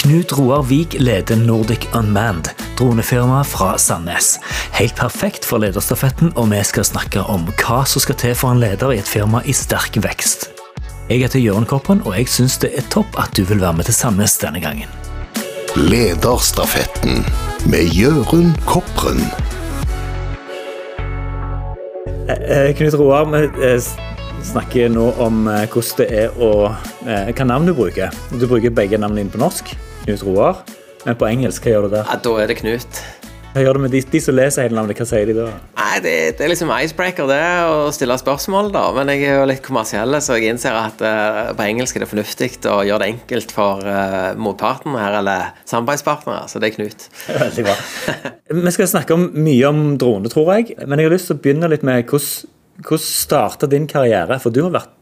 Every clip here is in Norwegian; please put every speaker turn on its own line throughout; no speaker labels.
Knut Roar Vik leder Nordic Unmanned, dronefirmaet fra Sandnes. Helt perfekt for lederstafetten, og vi skal snakke om hva som skal til for en leder i et firma i sterk vekst. Jeg heter Jørn Koppen, og jeg syns det er topp at du vil være med til Sandnes denne gangen.
Lederstafetten med Jørund Kopren.
Eh, Knut Roar, vi eh, snakker nå om eh, hvordan det er å eh, Hva navn du bruker. Du bruker begge navnene dine på norsk, Knut Roar. Men på engelsk, hva gjør du der?
Ja, da er det Knut.
Hva gjør du med de, de som leser hele navnet, hva sier de da?
Nei, det, det er liksom icebreaker, det, å stille spørsmål, da. Men jeg er jo litt kommersiell, så jeg innser at uh, på engelsk er det fornuftig å gjøre det enkelt for uh, motparten her, eller samarbeidspartnere. Så det er Knut.
Veldig bra. Vi skal snakke om, mye om drone, tror jeg. Men jeg har lyst til å begynne litt med hvordan, hvordan starta din karriere? For du har vært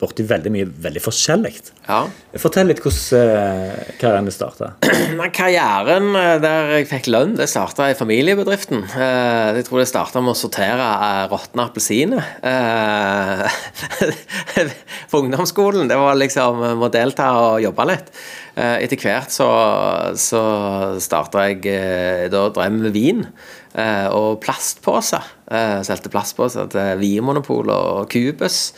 borti veldig mye veldig forskjellig.
Ja.
Fortell litt hvordan eh, karrieren din starta.
Karrieren eh, der jeg fikk lønn, det starta i familiebedriften. Eh, Jeg tror det starta med å sortere eh, råtne appelsiner. Eh, På ungdomsskolen. Det var liksom eh, må delta og jobbe litt. Etter hvert så, så starta jeg Da drev vi med vin og plastposer. Eh, Solgte plastposer til Vinmonopolet og Cubus.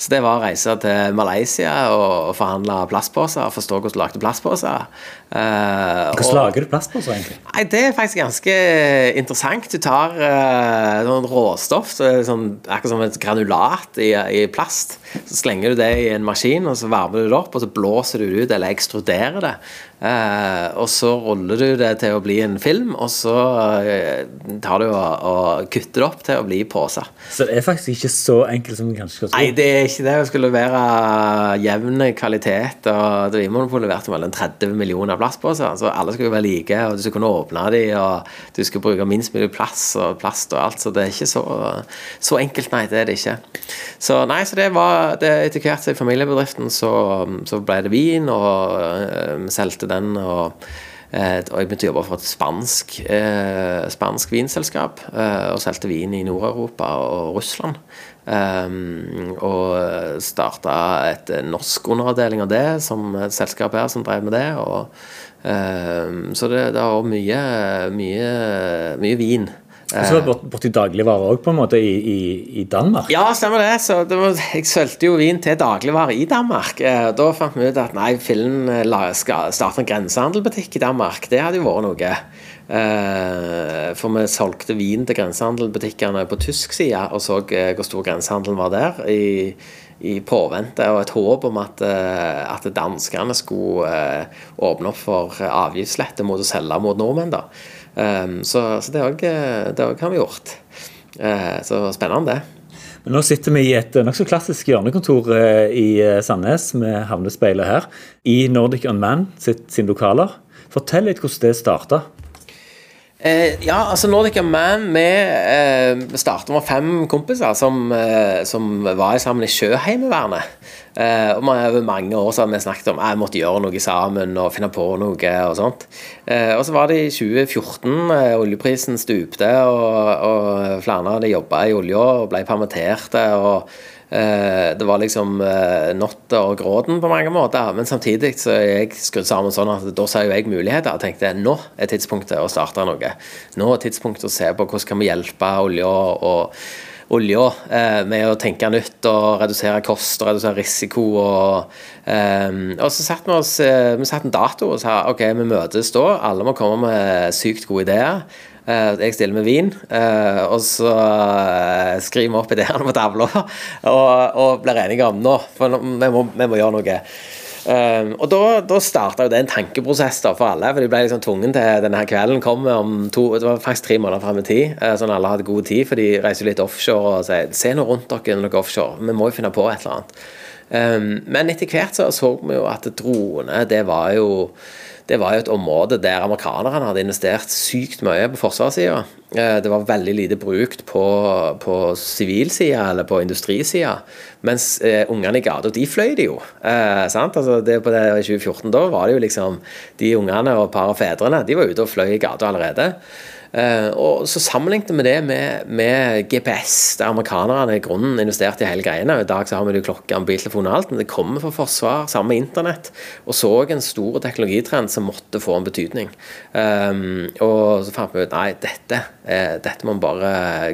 Så det var å reise til Malaysia og forhandle plastposer. Forstå hvordan du lagde plastposer. Eh,
Hvordan lager du plastposer, egentlig?
Nei, Det er faktisk ganske interessant. Du tar uh, sånn råstoff, så er sånn, akkurat som et granulat i, i plast. Så slenger du det i en maskin, og så varmer du det opp, og så blåser du det ut, eller ekstruderer det. Eh, og så ruller du det til å bli en film, og så eh, tar du og, og kutter det opp til å bli pose.
Så det er faktisk ikke så enkelt som man kanskje skal tro.
Nei, det er ikke det. Vi skulle levere jevn kvalitet. og Drivmonopolet leverte vel en 30 millioner plastposer. Så alle skulle være like, og du skulle kunne åpne de, og du skulle bruke minst mulig plass og plast og alt. Så det er ikke så, så enkelt, nei. Det er det ikke. Så nei, så det var det Etter hvert i familiebedriften så, så ble det vin, og eh, vi solgte den. og Eh, og jeg begynte å jobbe for et spansk, eh, spansk vinselskap. Eh, og solgte vin i Nord-Europa og Russland. Um, og starta et eh, norsk underavdeling av det, som et selskap her som drev med det. Og, um, så det, det var mye, mye, mye vin.
Og så var det bort- borti dagligvarer òg, på en måte, i, i, i Danmark.
Ja, stemmer det. Så det var, jeg solgte jo vin til dagligvare i Danmark. Eh, Da fant vi ut at nei, fillen eh, starte en grensehandelbutikk i Danmark. Det hadde jo vært noe. Eh, For vi solgte vin til grensehandelbutikkene på tysk side, og så hvor stor grensehandelen var der. i i påvente og et håp om at, at danskene skulle åpne opp for avgiftslette mot å selge mot nordmenn. da. Um, så, så det òg har vi gjort. Eh, så spennende, det.
Men nå sitter vi i et eh, nokså klassisk hjørnekontor eh, i eh, Sandnes med havnespeilet her, i Nordic Unmanned sitt, sine lokaler. Fortell litt hvordan det starta.
Eh, ja, altså Nordic Unman Vi eh, startet med fem kompiser som, eh, som var sammen i Sjøheimevernet. Eh, og Over mange år så har vi snakket om at vi måtte gjøre noe sammen og finne på noe. og sånt. Uh, og så var det i 2014 Uh, oljeprisen stupte, og, og flere av de jobba i olja og ble permitterte. og Eh, det var liksom eh, not og gråten på mange måter, men samtidig så er jeg skrudd sammen sånn at da ser jo jeg muligheter og tenkte nå er tidspunktet å starte noe. Nå er tidspunktet å se på hvordan kan vi hjelpe olja og olja eh, med å tenke nytt og redusere kost og redusere risiko. Og, eh, og så satte vi oss eh, vi satt en dato og sa ok, vi møtes da. Alle må komme med sykt gode ideer. Jeg stiller med vin, og så skriver vi opp ideene på tavla og, og blir enige om nå, for vi må, vi må gjøre noe. Um, og da, da starta det en tankeprosess da for alle. For de ble liksom tvungen til denne her kvelden kom om to, Det var faktisk tre måneder frem i tid, uh, sånn alle hadde god tid. For de reiser litt offshore og sier Se nå rundt dere når dere er offshore. Vi må jo finne på et eller annet. Um, men etter hvert så så vi jo at drone, det var jo det var jo et område der amerikanerne hadde investert sykt mye på forsvarssida. Eh, Det var veldig lite brukt på, sivilsida eller på industrisida. Mens eh, ungene i gata, de fløy det jo. Eh? Altså, det på det I 2014 da var det jo liksom De ungene og par av fedrene de var ute og fløy i gata allerede. Eh, og Så sammenlignet vi det med, med GPS, der amerikanerne i grunnen investerte i hele greiene. I dag så har vi jo klokke, mobiltelefon og alt, men det kommer fra forsvar, sammen med internett. Og så en stor teknologitrend som måtte få en betydning. Um, og så fant vi ut nei, dette, eh, dette må vi bare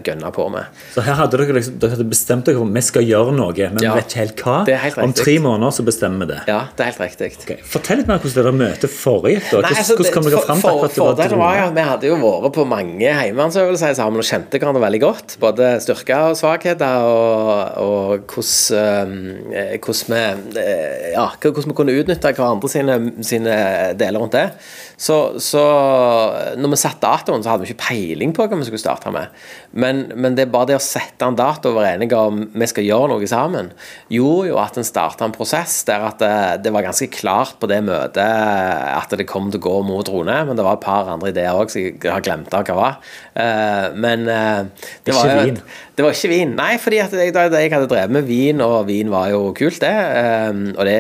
gønne på med.
Så her hadde dere, liksom, dere hadde bestemt dere for vi skal gjøre noe, men
Ja,
vet ikke helt hva.
det er helt
Om tre måneder så bestemmer vi det.
Ja, det er helt riktig.
Okay. Fortell litt mer hvordan dere møtet foregikk. da. Hvordan,
altså,
hvordan kom dere fram til
for-
akkurat det var
var jo vi hadde jo vært på mange heimevernsøvelser sammen og kjente hverandre veldig godt. Både styrker og svakheter, og, og hvordan, eh, hvordan, vi, eh, ja, hvordan vi kunne utnytte hverandre sine, sine deler rundt det. Så, så når vi satte datoen, så hadde vi ikke peiling på hva vi skulle starte med. Men, men det er bare det å sette en dato og være enige om vi skal gjøre noe sammen, gjorde jo at en starta en prosess der at det, det var ganske klart på det møtet at det kom til å gå mot Rune men det var et par andre ideer òg som jeg har glemt av hva var. Eh, men det,
det
var jo? Det var ikke vin. Nei, fordi at jeg, da, jeg hadde drevet med vin, og vin var jo kult, det. eh, og det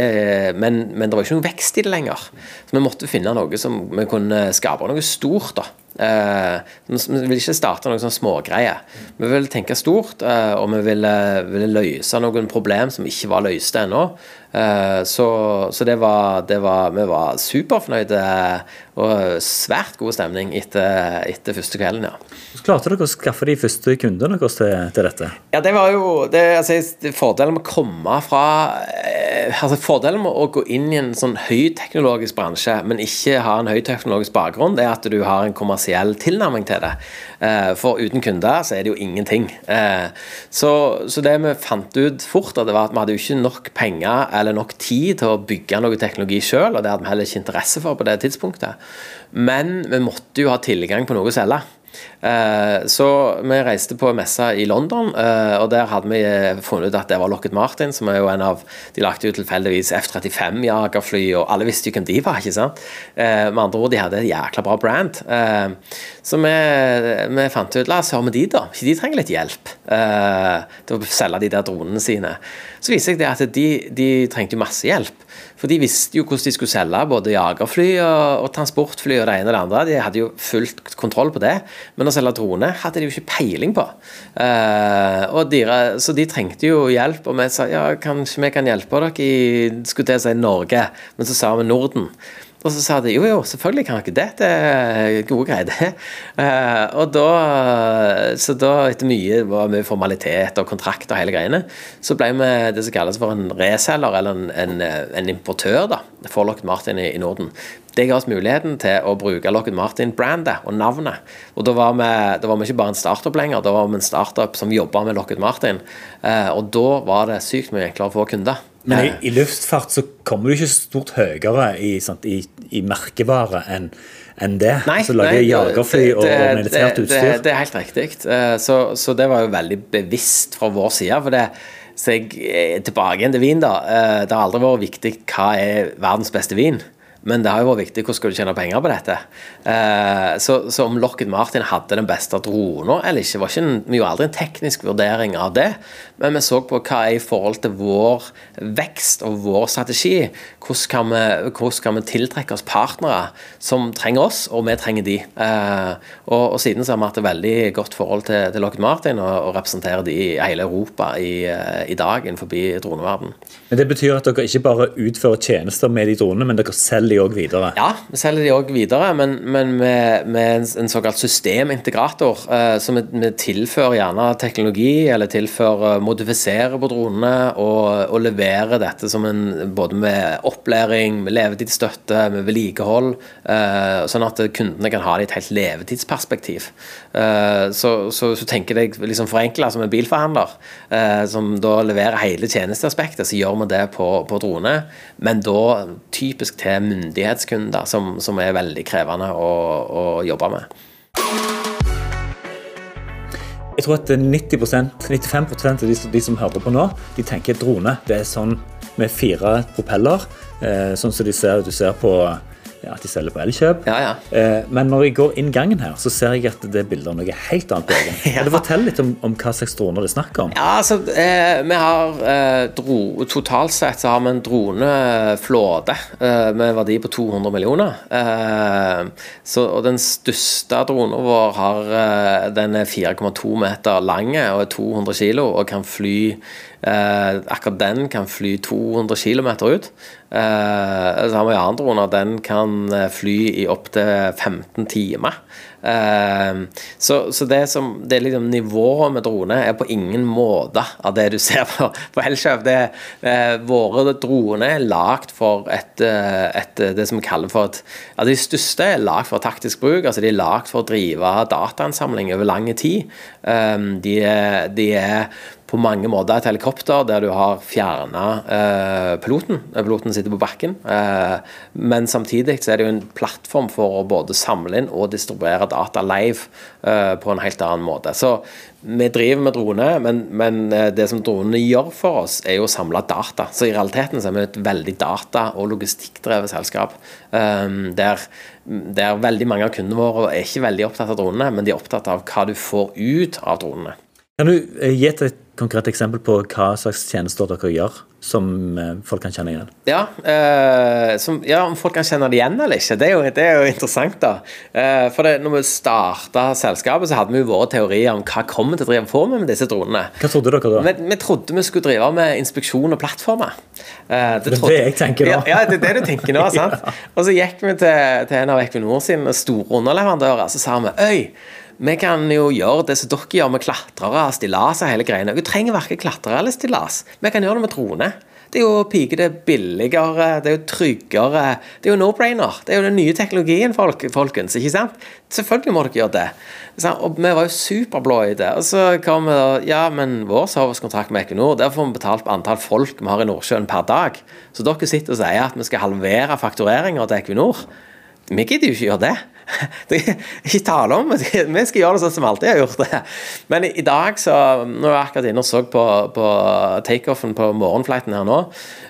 men, men det var ikke noe vekst i det lenger. Så vi måtte finne noe som vi kunne skape noe stort, da. Eh, vi vi ville ikke starte noen sånn smågreier. Vi ville tenke stort, eh, og vi ville, ville løse noen problem som ikke var løst ennå. Eh, så så det, var, det var Vi var superfornøyde og svært god stemning etter, etter første kvelden, ja.
Hvordan klarte dere å skaffe de første kundene deres til, til dette?
Ja, det var jo det, altså, Fordelen med å komme fra eh, altså Fordelen med å gå inn i en sånn høyteknologisk bransje, men ikke ha en høyteknologisk bakgrunn, det er at du har en kommersiell tilnærming til det. Eh, For uten kunder så er det jo ingenting. Eh, Så, så det vi fant ut fort, det var at vi hadde jo ikke nok penger eller nok tid til å bygge noe teknologi sjøl, og det hadde vi heller ikke interesse for på det tidspunktet. Men vi måtte jo ha tilgang på noe å selge. Eh, Så vi reiste på en messe i London, eh, og der hadde vi eh, funnet ut at det var Lockheed Martin, som er jo en av De lagde jo tilfeldigvis F-35-jagerfly, og alle visste jo hvem de var, ikke sant? Med andre ord, de hadde et jækla bra brand. Så vi, vi fant ut La oss høre med de, da. De trenger litt hjelp til å selge de der dronene sine. Så viser jeg det at de, de trengte masse hjelp. For de visste jo hvordan de skulle selge både jagerfly og, og transportfly og det ene og det andre. De hadde jo fullt kontroll på det. Men å selge drone hadde de jo ikke peiling på. Uh, og de, så de trengte jo hjelp, og vi sa ja, kanskje vi kan hjelpe dere i skulle å si Norge, men så sa vi Norden. Og så sa de jo, jo, selvfølgelig kan dere det. Det er gode greier, det. Eh, og da, så da, etter mye var mye formalitet og kontrakt og hele greiene, så ble vi det som kalles for en reselger, eller en, en, en importør, da, for Lockheed Martin i, i Norden. Det ga oss muligheten til å bruke Lockheed Martin-brandet og navnet. Og da var, vi, da var vi ikke bare en startup lenger, da var vi en startup som jobba med Lockheed Martin. Eh, og da var det sykt mye enklere å få kunder.
Men i,
Eh,
i luftfart så kommer du ikke stort høyere i, sant, i, i merkevare enn en det.
Nei,
så lager
nei,
jagerfly
det- det-
og militært utstyr.
Det, det er helt riktig. Eh, Så, så det var jo veldig bevisst fra vår side. For det, så jeg er tilbake igjen til vin, da. Eh, Det har aldri vært viktig hva er verdens beste vin. Men det har jo vært viktig hvordan skal du tjene penger på dette. Eh, Så, så om Lockheed Martin hadde den beste drona eller ikke, var ikke en, vi gjorde aldri en teknisk vurdering av det. Men vi så på hva er i forhold til vår vekst og vår strategi. Hvordan kan vi, vi tiltrekke oss partnere som trenger oss, og vi trenger de. Eh, og, og siden så har vi hatt et veldig godt forhold til, til Lockheed Martin og, og representerer de i hele Europa i, eh, i dag innenfor droneverden.
Men det betyr at dere ikke bare utfører tjenester med de dronene, men dere selger de òg videre.
Ja, vi selger de òg videre, men, men med, med en, såkalt systemintegrator. Eh, så vi, vi tilfører gjerne teknologi, eller tilfører modifiserer på dronene og, og leverer dette som en både med opplæring, med levetidsstøtte, med vedlikehold, eh, sånn at kundene kan ha det i et helt levetidsperspektiv. Eh, så, så, så tenker jeg liksom forenkla som en bilforhandler, eh, som da leverer hele tjenesteaspektet, så gjør vi det på, på drone, men da typisk til myndighetskunder, som, som er veldig krevende å, å jobbe med.
Jeg tror at 90% 95% av de, de som hører på nå, de tenker drone. Det er sånn med fire propeller, eh, sånn som de ser, du ser på at de selger på Elkjøp.
Ja, ja.
Eh, men når jeg går inn gangen her, så ser jeg at det er bilder av noe helt annet. på egen.
Ja.
Fortelle litt om, om hva slags droner det er snakk om?
Ja, altså, eh, vi har eh, dro, Totalt sett så har vi en droneflåte eh, med verdi på 200 millioner. Eh, så, og den største dronen vår har, eh, den er 4,2 meter lang og er 200 kilo og kan fly Eh, akkurat den kan fly 200 km ut. Eh, en annen den kan eh, fly i opptil 15 timer. Eh, så, så, det som det liksom nivået med drone er på ingen måte av det du ser på, på. Det, uh, våre droner er lagd for et, uh, et, det som vi kaller for et ja, De største er lagd for taktisk bruk. altså De er lagd for å drive datainnsamling over lang tid. de, er, de er på mange måter et helikopter der du har fjerna eh, piloten. Piloten sitter på bakken. Eh, men samtidig så er det jo en plattform for å både samle inn og distribuere data live eh, på en helt annen måte. Så vi driver med droner, men, men, eh, det som dronene gjør for oss, er jo å samle data. Så i realiteten så er vi et veldig data- og logistikkdrevet selskap. Eh, der, der veldig mange av kundene våre er ikke veldig opptatt av dronene, men de er opptatt av hva du får ut av dronene.
Kan du eh, gi et konkret eksempel på hva slags tjenester dere gjør, som eh, folk kan kjenne igjen?
Ja, eh, som, ja om folk kan kjenne det igjen eller ikke, det er jo, det er jo interessant. da. Eh, for det, når vi starta selskapet, så hadde vi jo våre teorier om hva kommer til å drive på med med disse dronene.
Hva trodde dere da?
Vi, vi trodde vi skulle drive med inspeksjon og plattformer.
Eh, det, det er det jeg tenker
nå. Ja, ja, det er det du tenker nå. sant? ja. Og så gikk vi til, til en av Equinor sine store underleverandører, så sa vi øy, vi kan jo gjøre det som dere gjør med klatrere, stillas og hele greiene. Vi trenger verken klatre eller stillas. Vi kan gjøre det med drone. Det er jo pike, det er billigere, det er jo tryggere. Det er jo no-brainer. Det er jo den nye teknologien, folk, folkens. ikke sant? Selvfølgelig må dere gjøre det. Og vi var jo superblå i det. Og så kom vi da Ja, men vår servicekontrakt med Equinor, der får vi betalt på antall folk vi har i Nordsjøen per dag. Så dere sitter og sier at vi skal halvere faktureringa til Equinor. Vi gidder jo ikke gjøre det. Ikke tale om. Vi skal gjøre det sånn som vi alltid har gjort det. Men i, dag, så Nå er jeg akkurat inne og så på, på takeoffen på morgenflighten her nå.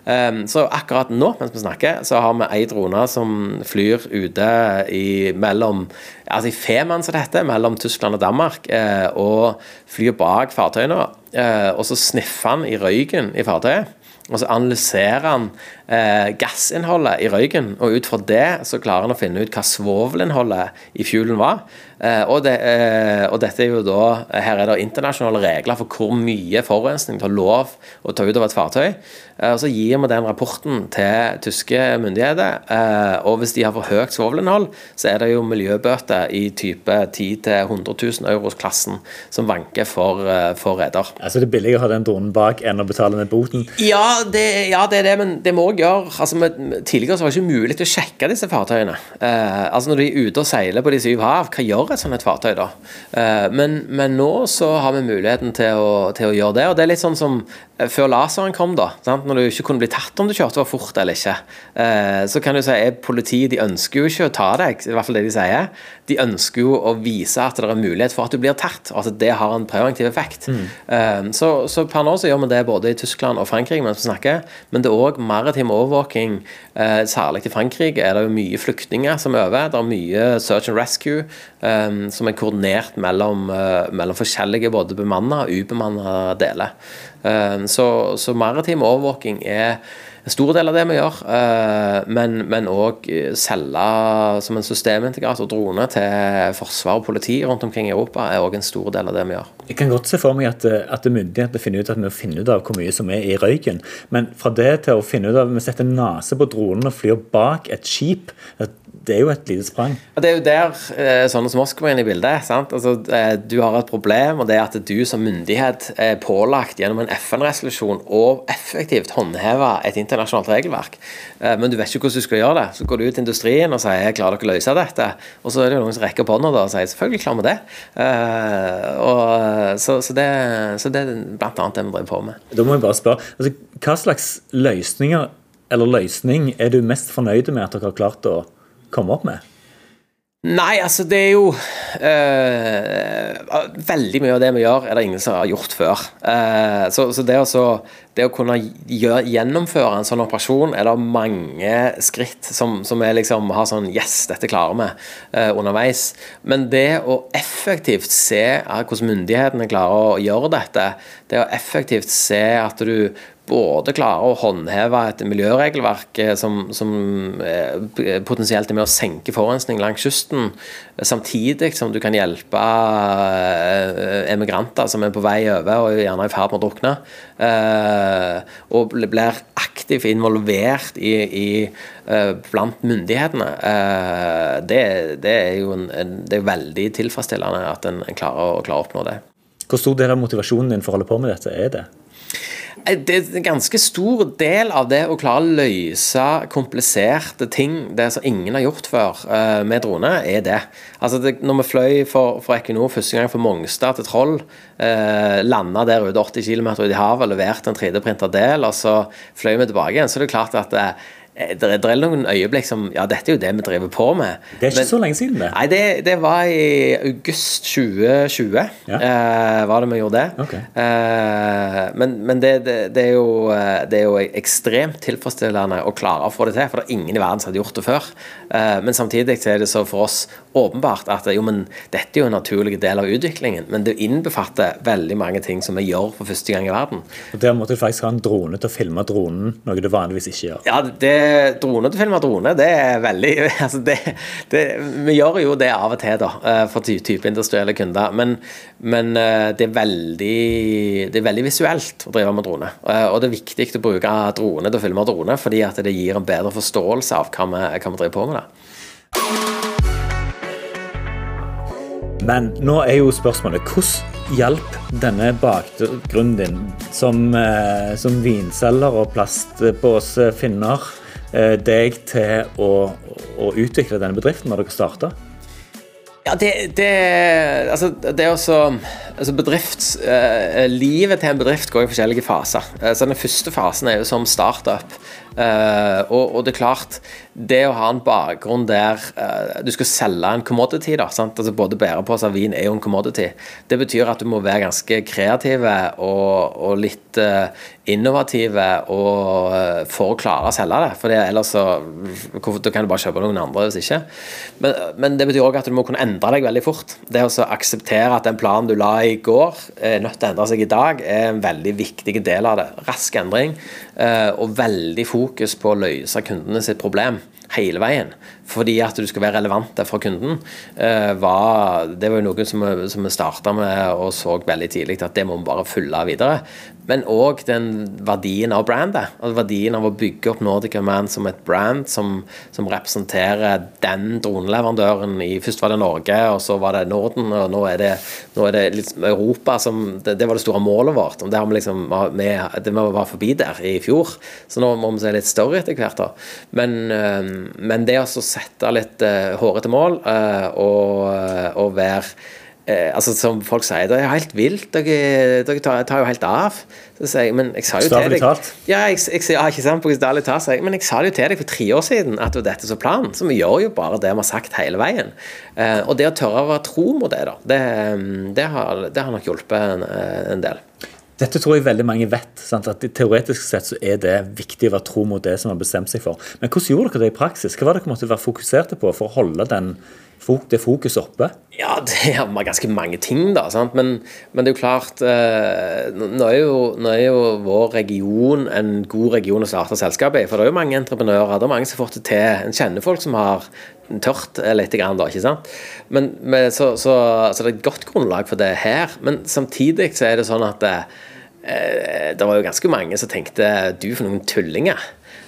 Um, så akkurat nå, mens vi snakker, så har vi ei drone som flyr ute i mellom Altså i Femern, som det heter, mellom Tyskland og Danmark, eh, og flyr bak fartøyene. Eh, og så sniffer han i røyken i fartøyet. Og så analyserer han eh, gassinnholdet i røyken, og ut fra det så klarer han å finne ut hva svovelinnholdet i fuelen var. Eh, og, det, eh, og, dette er jo da Her er det internasjonale regler for hvor mye forurensning du har lov å ta ut av et fartøy. Eh, og Så gir vi den rapporten til tyske myndigheter. Eh, og hvis de har for høyt svovelinnhold, så er det jo miljøbøter i type 10 000-100 000 euros-klassen som vanker for, eh, for reder.
Altså det er billigere å ha den dronen bak enn å betale med boten?
Ja, det, ja, det er det, men det må òg gjøre altså, Tidligere så var det ikke mulig å sjekke disse fartøyene. Eh, altså Når de er ute og seiler på de syv hav, hva gjør et sånt fartøy da? Eh, men, men, nå så har vi muligheten til å, til å, gjøre det. Og det er litt sånn som eh, før laseren kom, da. Sant? Når du ikke kunne bli tatt om du kjørte for fort eller ikke. Eh, så kan du si at politiet de ønsker jo ikke å ta deg, i hvert fall det de sier. De ønsker jo å vise at det er mulighet for at du blir tatt, og at det har en preventiv effekt. Mm. Eh, så, så, per nå så gjør vi det både i Tyskland og Frankrike mens vi snakker, men det er òg maritim overvåking. Eh, særlig i Frankrike er det jo mye flyktninger som øver. Det er mye search and rescue som er koordinert mellom, mellom forskjellige både bemanna og ubemanna deler. Så, så maritim overvåking er en stor del av det vi gjør. Eh, men òg eh, selge som en systemintegrator droner til forsvar og politi rundt omkring i Europa er òg en stor del av det vi gjør.
Jeg kan godt se for meg at, eh, at myndighetene finner ut at vi må finne ut av hvor mye som er i røyken. Men fra det til å finne ut av vi setter nese på dronen og flyr bak et skip det er jo et lite sprang.
Det er jo der eh, sånne som oss kommer inn i bildet. Altså, eh, du har et problem, og det er at du som myndighet er pålagt gjennom en FN-resolusjon å effektivt håndheve et internasjonalt regelverk. Men du vet ikke hvordan du skal gjøre det. Så går du ut i industrien og sier 'klarer dere å løse dette?' Og så er det noen som rekker opp hånda og sier 'selvfølgelig klarer vi det'. Og, så, så, det. så det er blant annet det vi driver på med.
Da må jeg bare spørre, altså, Hva slags løsninger eller løsning er du mest fornøyd med at dere har klart å komme opp med?
Nei, altså det er jo øh, Veldig mye av det vi gjør, er det ingen som har gjort før. Uh, så, så det, også, det, å kunne gjøre, gjennomføre en sånn operasjon, er det mange skritt som, som er liksom har sånn Yes, dette klarer vi uh, underveis. Men det å effektivt se hvordan myndighetene klarer å gjøre dette, det å effektivt se at du både klarer å håndheve et miljøregelverk eh, som, som eh, potensielt er med å senke forurensning langs kysten, samtidig som du kan hjelpe eh, emigranter som er på vei over og gjerne er i ferd med å drukne, og blir aktivt involvert i, i blant myndighetene. Det, det, er jo en, det er veldig tilfredsstillende at en, klarer, klarer å oppnå det.
Hvor stor del av motivasjonen din for å holde på med dette er det?
Eh, det er en ganske stor del av det å klare å løse kompliserte ting, det som ingen har gjort før uh, med drone, er det. Altså det, Når vi fløy for, for Equinor første gang fra Mongstad til Troll, eh, landa der ute 80 km ut i havet, leverte en 3D-printa del, og så fløy vi tilbake igjen, så det er klart at Eh, det, det er noen øyeblikk som Ja, dette er jo det vi driver på med.
Det er ikke Men, så lenge siden, det?
Nei, det, det var i august 2020. Ja. Eh, var det vi gjorde det.
Okay.
Eh, men, men det, det, er jo, eh, det er jo ekstremt tilfredsstillende å klare å få det til, for det er ingen i verden som hadde gjort det før. Eh, men samtidig er det så for oss åpenbart at jo, men dette er jo en naturlig del av utviklingen, men det innbefatter veldig mange ting som vi gjør for første gang i verden.
Og Der måtte du faktisk ha en drone til å filme dronen, noe du vanligvis ikke gjør.
Ja, det drone til film av drone, det er veldig altså det, det, Vi gjør jo det av og til, da, eh, for type industrielle kunder. Men, men eh, det, er veldig, det er veldig visuelt å drive med drone. Eh, og det er viktig å bruke drone til å filme drone, fordi at det gir en bedre forståelse av hva vi, hva vi driver på med. det.
Men nå er jo spørsmålet hvordan hjelper denne bakgrunnen din som, som vinselger og plastpåsefinner Eh, deg til å, å utvikle denne bedriften når dere starta?
Ja, det, det, altså, det er også altså bedrifts, eh, til en bedrift går i forskjellige faser. Eh, så Den første fasen er jo som startup. Eh, og, og, det er klart, det å ha en bakgrunn der eh, du skal selge en commodity, da, altså både bæreposer og vin er jo en commodity, det betyr at du må være ganske kreativ og, og litt uh, innovative og, uh, for å klare å selge det. For ellers så Da kan du bare kjøpe noen andre hvis ikke. Men, men det betyr òg at du må kunne endre deg veldig fort. Det å akseptere at den planen du la i går, er nødt til å endre seg i dag, er en veldig viktig del av det. Rask endring og veldig fokus på å løse kundene sitt problem hele veien. Fordi at du skal være relevant for kunden. Eh, var, det var jo noe som vi, som starta med og så veldig tidlig at det må vi bare følge videre. Men òg den verdien av brandet. Altså verdien av å bygge opp Nordic Command som et brand som, som representerer den droneleverandøren i Først var det Norge, og så var det Norden, og nå er det, nå er det liksom Europa som det, det, var det store målet vårt. Det, har vi liksom, vi, det være forbi der i fjor, så nå må vi se litt større etter hvert. da. Men, eh, men det å sette litt uh, hårete mål uh, og, og være eh, altså Som folk sier, det er helt vilt. Dere, dere tar, tar, jo helt av. Så sier jeg, men jeg sa jo til deg Ja, jeg, jeg, ja, ikke sant, bokstavelig talt. Men jeg sa det jo til deg for tre år siden at det var dette som planen. Så vi gjør jo bare det vi har sagt hele veien. Eh, og det å tørre å være tro mot det, da, det, det, har, det har, nok hjulpet en, en del.
Dette tror jeg veldig mange vet. Sant? at Teoretisk sett så er det viktig å være tro mot det som har bestemt seg for. Men hvordan gjorde dere det i praksis? Hva var dere måtte være fokuserte på for å holde den det fokuset oppe?
Ja, det er ganske mange ting, da. Men, men, det er jo klart eh, nå, er jo, nå, er jo, vår region en god region å starte selskap i. For det er jo mange entreprenører. Det er mange som får det til. En kjenner folk som har tørt litt, grann, da, ikke sant? Men, men så, så, så, det er et godt grunnlag for det her. Men samtidig så er det sånn at det, eh, det var jo ganske mange som tenkte du for noen tullinger.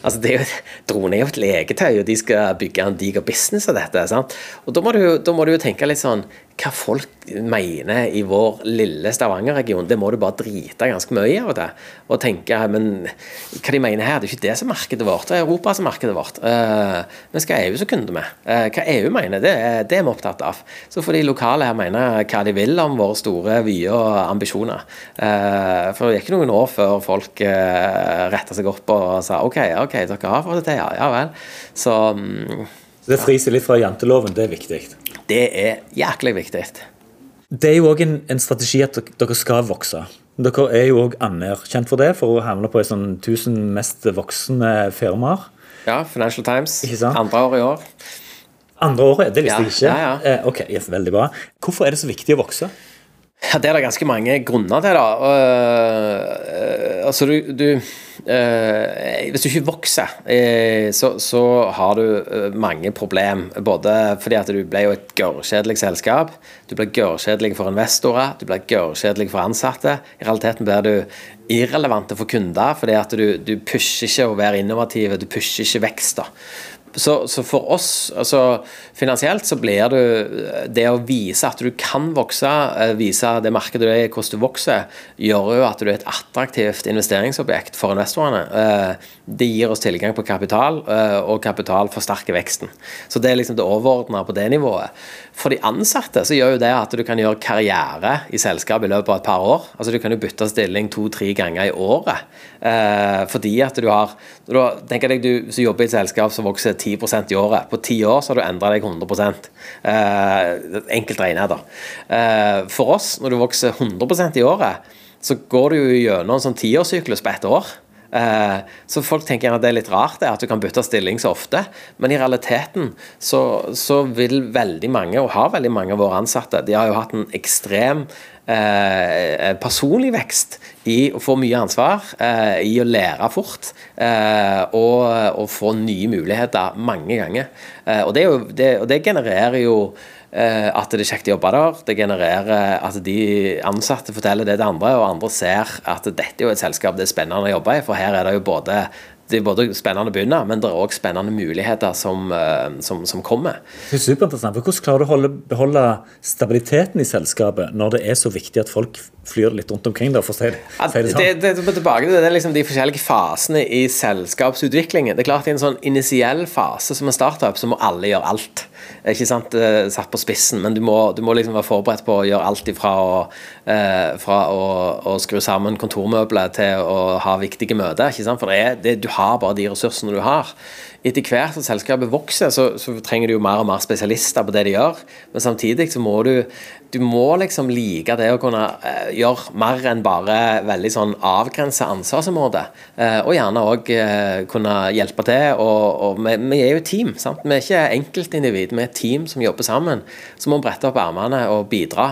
Altså det er jo, Drone er jo et leketøy, og de skal bygge en diger business av dette. Sant? Og da må, du, jo tenke litt sånn hva folk mener i vår lille Stavanger-region, det må du bare drite ganske mye av og til. Og tenke men hva de mener her, det er ikke det som er markedet vårt, det er Europa som er markedet vårt. Uh, men skal EU så kunne med? Uh, hva EU mener, det, det, er vi opptatt av. Så får de lokale her mene hva de vil om våre store vyer og ambisjoner. Uh, for det gikk noen år før folk retta seg opp og sa OK, ok, dere har fått det til, ja, ja vel. Så um,
så det friser litt fra janteloven, det er viktig?
Det er jæklig viktig.
Det er jo òg en, en, strategi at dere skal vokse. Dere er jo òg anerkjent for det, for å havne på sånn 1000 mest voksne firmaer.
Ja, Financial Times. Andre år i år.
Andre året? Det visste
ja,
jeg ikke.
Ja, ja.
Eh, ok, yes, Veldig bra. Hvorfor er det så viktig å vokse?
Ja, Det er det ganske mange grunner til. da. Uh, altså, du, du uh, Hvis du ikke vokser, uh, så, så, har du mange problem. Både fordi at du ble jo et gørrkjedelig selskap, du ble gørrkjedelig for investorer, du ble gørrkjedelig for ansatte. I realiteten blir du irrelevante for kunder, fordi at du, du pusher ikke å være innovativ, du pusher ikke vekst. da. Så, så, for oss, altså finansielt, så blir det Det å vise at du kan vokse, eh, vise det markedet du er i, hvordan du vokser, gjør jo at du er et attraktivt investeringsobjekt for investorene. Eh, det gir oss tilgang på kapital, eh, og kapital forsterker veksten. Så det er liksom det overordna på det nivået. For de ansatte så gjør jo det at du kan gjøre karriere i selskapet i løpet av et par år. Altså Du kan jo bytte stilling to-tre ganger i året. fordi at du har du har Tenk deg du som jobber i et selskap som vokser 10% i året. På ti år så har du endra deg 100 eh, Enkelt regnet, da. Eh, for oss, når du vokser 100% i året, så går du jo gjennom en sånn tiårssyklus på ett år. Eh, så folk tenker at det er litt rart at du kan bytte stilling så ofte, men i realiteten så, så, vil veldig mange, og har veldig mange av våre ansatte, de har jo hatt en ekstrem eh, personlig vekst i å få mye ansvar, eh, i å lære fort eh, og, og, få nye muligheter mange ganger. Eh, og, det, jo, det, og det genererer jo Eh, at det er kjekt å jobbe der. Det genererer at de ansatte forteller det til andre, og andre ser at dette er jo et selskap det er spennende å jobbe i. For her er det jo både det er både spennende å begynne, men det er òg spennende muligheter som, eh, som, som, kommer.
Det er superinteressant. for Hvordan klarer du å holde, beholde stabiliteten i selskapet når det er så viktig at folk flyr litt rundt omkring? Da, for å si det,
si det, sånn. det, det, tilbake det er liksom de forskjellige fasene i selskapsutviklingen. Det er klart I en sånn initiell fase som en startup, så må alle gjøre alt. Ikke sant, eh, Satt på spissen, men du må, du må liksom være forberedt på å gjøre alt ifra å, eh, fra å, å skru sammen kontormøbler til å ha viktige møter. ikke sant, For du har bare de ressursene du har etter hvert som selskapet vokser, så, så, trenger du jo mer og mer spesialister på det de gjør. Men samtidig så må du du må liksom like det å kunne eh, gjøre mer enn bare veldig sånn avgrensa ansvarsområde. Eh, og gjerne òg eh, kunne hjelpe til. Og, og vi, vi, er jo team. sant? Vi er ikke enkeltindivid, vi er et team som jobber sammen. Så må vi brette opp ermene og bidra.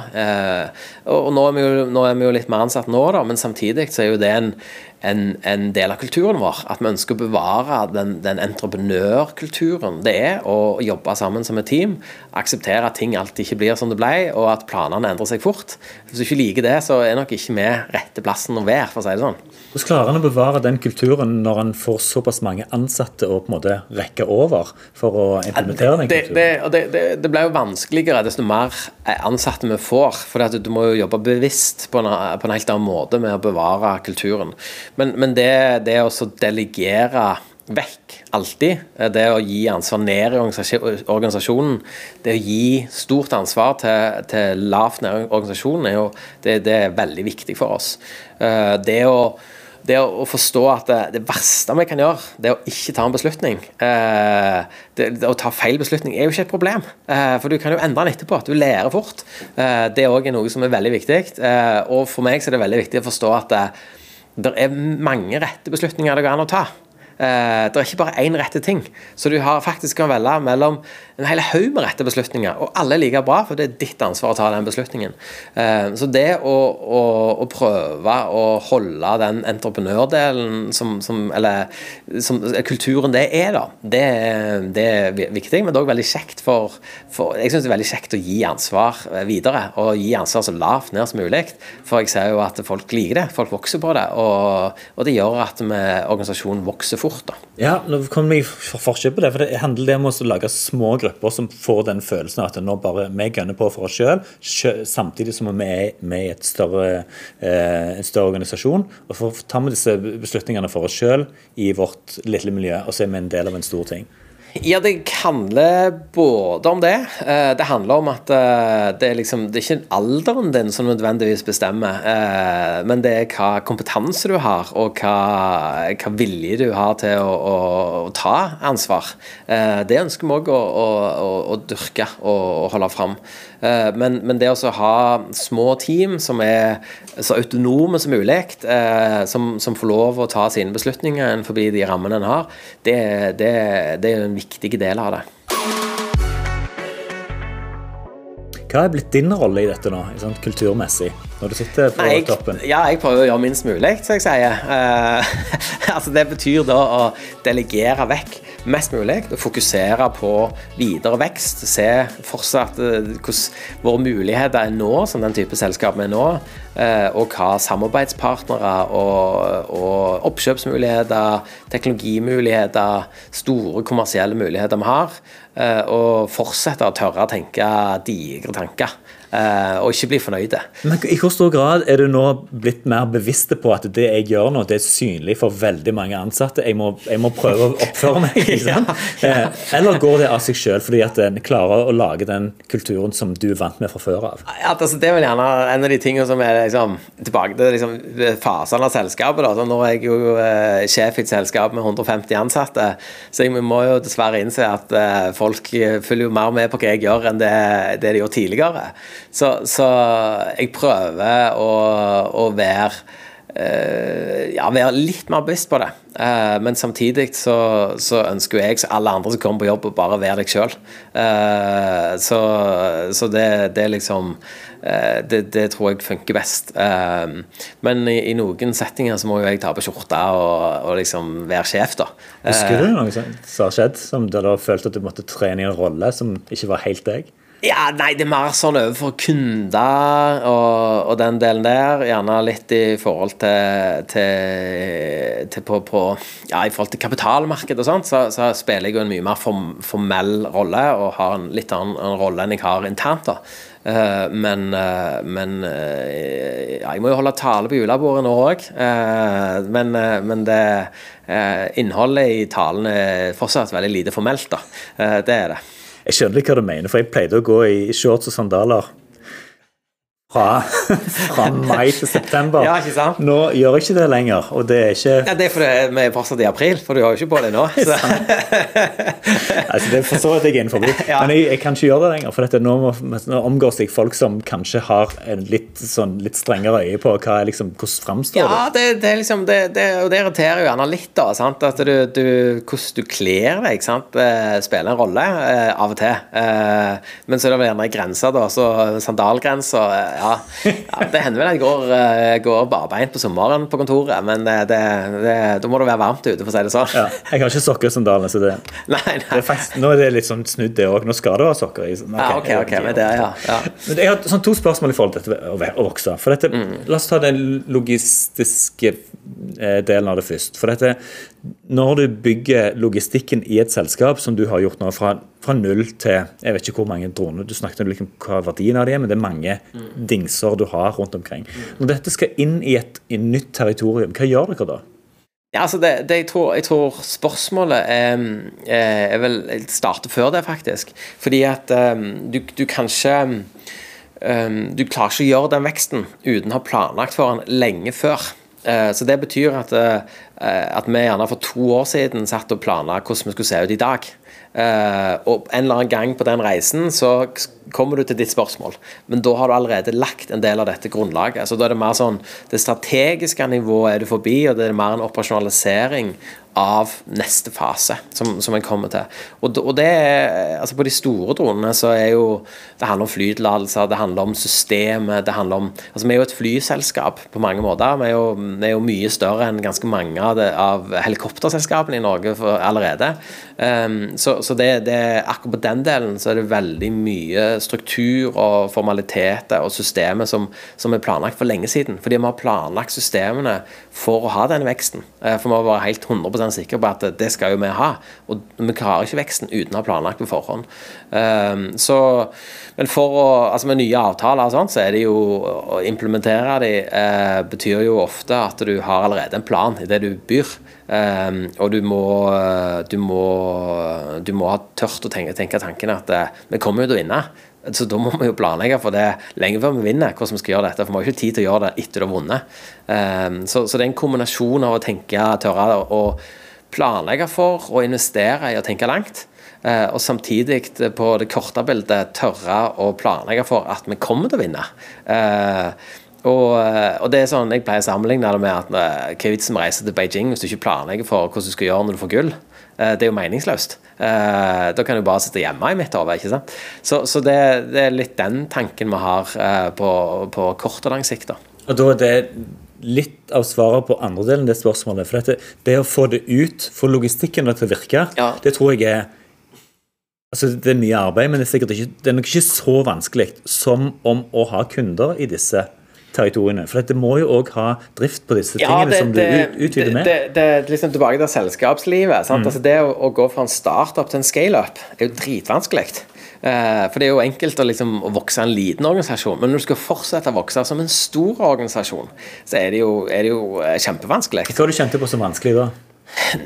Og nå, er jo, nå, er vi jo, litt mer ansatt nå, da, men samtidig så er jo det en en, en, del av kulturen vår. At vi ønsker å bevare den, den entreprenørkulturen det er å jobbe sammen som et team. Akseptere at ting alltid ikke blir som det ble, og at planene endrer seg fort. Hvis du ikke liker det, så er nok ikke vi rette plassen å være, for å si det sånn.
Hvordan klarer en å bevare den kulturen når en får såpass mange ansatte å på en måte rekke over for å implementere den kulturen?
Det, det, det, det blir jo vanskeligere desto mer ansatte vi får. For du må jo jobbe bevisst på en, på en helt annen måte med å bevare kulturen. Men, men det, det å delegere vekk alltid, det å gi ansvar ned i organisasjonen, det å gi stort ansvar til, til lavt ned i organisasjonen, er jo, det, det, er veldig viktig for oss. Eh, det å det å, forstå at det, verste vi kan gjøre, det å ikke ta en beslutning eh, det, det, Å ta feil beslutning er jo ikke et problem, eh, for du kan jo endre den etterpå. Du lærer fort. Eh, det er òg noe som er veldig viktig. Eh, og for meg så er det veldig viktig å forstå at det er mange rette beslutninger det går an å ta. Uh, det er ikke bare én rette ting. Så du har faktisk kan velge mellom en hel haug med rette beslutninger, og alle er like bra, for det er ditt ansvar å ta den beslutningen. Uh, så det å, å, å, prøve å holde den entreprenørdelen som, som Eller som, kulturen det er, da, det, det er viktig, men det er òg veldig kjekt for, for Jeg syns det er veldig kjekt å gi ansvar videre, og gi ansvar så lavt ned som mulig. For jeg ser jo at folk liker det, folk vokser på det, og, og det gjør at vi, organisasjonen vokser fort da.
Ja, nå kan vi for forskjell på det. for Det handler det om å lage små grupper som får den følelsen at nå bare vi gønner på for oss sjøl, samtidig som vi er med i et større, eh, en større organisasjon. Og så tar vi disse beslutningene for oss sjøl i vårt lille miljø, og så er vi en del av en stor ting.
Ja, det handler både om det. Eh, det handler om at eh, det er, liksom, det er ikke alderen din som nødvendigvis bestemmer, eh, men det er hva kompetanse du har, og hva, hva vilje du har til å, å, å ta ansvar. Det ønsker vi òg å, å, dyrke og holde fram. Eh, men, men, det å ha små team som er så autonome som mulig, eh, som, som, får lov å ta sine beslutninger forbi de rammene en har, det, det, det er en viktig del av det.
Hva er blitt din rolle i dette nå, sånn kulturmessig, når du sitter på
Nei, jeg,
toppen?
ja, jeg prøver å gjøre minst mulig, som jeg sier. Uh, altså det betyr da å delegere vekk mest mulig. og Fokusere på videre vekst. Se fortsatt uh, hvordan våre muligheter er nå, som den type selskap vi er nå. Uh, og hva samarbeidspartnere og, og oppkjøpsmuligheter, teknologimuligheter, store kommersielle muligheter vi har. Eh, og fortsette å tørre å tenke digre tanker. Eh, og ikke bli fornøyde.
Men I hvor stor grad er du nå blitt mer bevisste på at det jeg gjør nå, det er synlig for veldig mange ansatte? Jeg må, jeg må prøve å oppføre meg. ikke sant? Eh, Eller går det av seg selv fordi at en klarer å lage den kulturen som du er vant med fra før av?
Ja, altså, det er vel gjerne en av de tingene som er liksom, tilbake til liksom, fasene av selskapet. Da. Så nå er jeg jo eh, sjef i et selskap med 150 ansatte, så jeg må jo dessverre innse at eh, folk følger jo mer med på hva jeg gjør, enn det, det de gjorde tidligere. Så, så jeg prøver å, å være Uh, ja, være litt mer bevisst på det. Uh, men samtidig så, så ønsker jeg, som alle andre som kommer på jobb, å bare være deg sjøl. så så det, det er liksom eh, det, det tror jeg funker best. Eh, men i, i noen settinger så må jo jeg ta på skjorta og, og liksom være sjef, da.
Husker du noe som har skjedd, som du har følt at du måtte trene i en rolle som ikke var helt deg?
Ja, nei, det er mer sånn overfor kunder og, og den delen der. Gjerne litt i forhold til, til, til på, på, Ja, i forhold til kapitalmarkedet og sånt, så, så spiller jeg jo en mye mer form, formell rolle og har en litt annen en rolle enn jeg har internt. da. Eh, men, eh, men eh, ja, jeg må jo holde tale på julebordet nå òg. men, men det innholdet i talen er fortsatt veldig lite formelt, da. Det er det.
Jeg skjønner ikke hva du mener, for jeg pleide å gå i shorts og sandaler fra, fra mai til september.
Ja, ikke sant?
Nå gjør jeg ikke det lenger, og det er ikke
Ja, Det er fordi vi fortsatt i april, for du har jo ikke på det nå. Så.
altså Det forstår jeg at jeg er innenfor,
Ja.
men jeg, jeg kan ikke gjøre det lenger. For dette, nå, må, nå omgås jeg folk som kanskje har en litt, sånn, litt strengere øye på hva er liksom, hvordan framstår
Ja, det, det liksom det, det, og det irriterer jo gjerne litt, da. Sant? At du, du, hvordan du kler deg, sant? Eh, spiller en rolle eh, av og til. Eh, men så er det gjerne grenser, da. Så sandalgrenser ja. ja. Det hender vel jeg går, eh, går barbeint på sommeren på kontoret, men eh, det, det, da må det være varmt ute, for å si det sånn.
Ja, jeg har ikke sokker og sandaler, så det,
Nei,
det er faktisk, nå er det litt sånn snudd, det òg. Nå skal det være sokker i. Okay,
Ja, ok, ok, men det, ja. ja.
Men jeg har sånn to spørsmål i forhold til dette å, å vokse. For dette,
Mm.
La oss ta den logistiske eh, delen av det først. For dette, Når du bygger logistikken i et selskap, som du har gjort nå fra, fra null til Jeg vet ikke hvor mange droner du snakket om liksom, hva verdien av det er, men det er mange
Mm.
dingser du har rundt omkring. Når dette skal inn i et i nytt territorium, hva gjør dere da?
Ja, altså det, det jeg, tror, jeg tror spørsmålet er, er vel Jeg starter før det, faktisk. Fordi at um, du, du kanskje um, Du klarer ikke å gjøre den veksten uten å ha planlagt for den lenge før. Eh, Så det betyr at, eh, at vi gjerne for to år siden satt og planla hvordan vi skulle se ut i dag. Eh, og en eller annen gang på den reisen så kommer du til ditt spørsmål, men da har du allerede lagt en del av dette grunnlaget. Så da er det mer sånn Det strategiske nivået er du forbi, og det er mer en operasjonalisering av neste fase som, som en kommer til. Og, og det er, altså På de store dronene så er jo Det handler om flytillatelser, det handler om systemet, det handler om Altså Vi er jo et flyselskap på mange måter. Vi er jo, vi er jo mye større enn ganske mange av, det, av helikopterselskapene i Norge for, allerede. Um, så så det, det, akkurat på den delen så er det veldig mye struktur og formaliteter og systemer som, som er planlagt for lenge siden. Fordi vi har planlagt systemene for å ha den veksten. Eh, For vi må være helt 100% sikre på at det skal jo vi ha. Og vi klarer ikke veksten uten å ha planlagt på forhånd. Um, så, men for å, altså med nye avtaler og sånt, så er det jo å implementere de eh, betyr jo ofte at du har allerede en plan i det du byr. Um, og du må, du må Du må ha tørt å tenke, tenke tanken at uh, vi kommer jo til å vinne. Så da må vi jo planlegge for det lenge før vi vinner, hvordan vi skal gjøre dette. For vi har ikke tid til å gjøre det etter du har vunnet. Um, så, så det er en kombinasjon av å tenke, tørre å planlegge for og investere i å tenke langt. eh, og samtidig på det korte bildet tørre å planlegge for at vi kommer til å vinne. Eh, Og, eh, og det er sånn, Jeg pleier å sammenligne det med at hva er vitsen med å reise til Beijing hvis du ikke planlegger for hvordan du skal gjøre når du får gull? Eh, Det er jo meningsløst. Eh, Da kan du bare sitte hjemme i mitt hode. Så, så det, det er litt den tanken vi har eh, på, på kort og lang sikt. da.
Og da er det litt av svaret på andre delen av det spørsmålet. For dette, det å få det ut, få logistikken til å virke,
Ja.
det tror jeg er Altså, Det er mye arbeid, men det er sikkert ikke, det er nok ikke så vanskelig som om å ha kunder i disse territoriene. For det må jo òg ha drift på disse tingene som du det, utvider med.
Det, det, det, liksom tilbake til selskapslivet. Sant? Altså det å, å gå fra en startup til en scaleup er jo dritvanskelig. Eh, for det er jo enkelt å, liksom, å vokse en liten organisasjon, men når du skal fortsette å vokse som en stor organisasjon, så er det jo, er det jo eh, kjempevanskelig.
Hva har du kjente på som vanskelig da?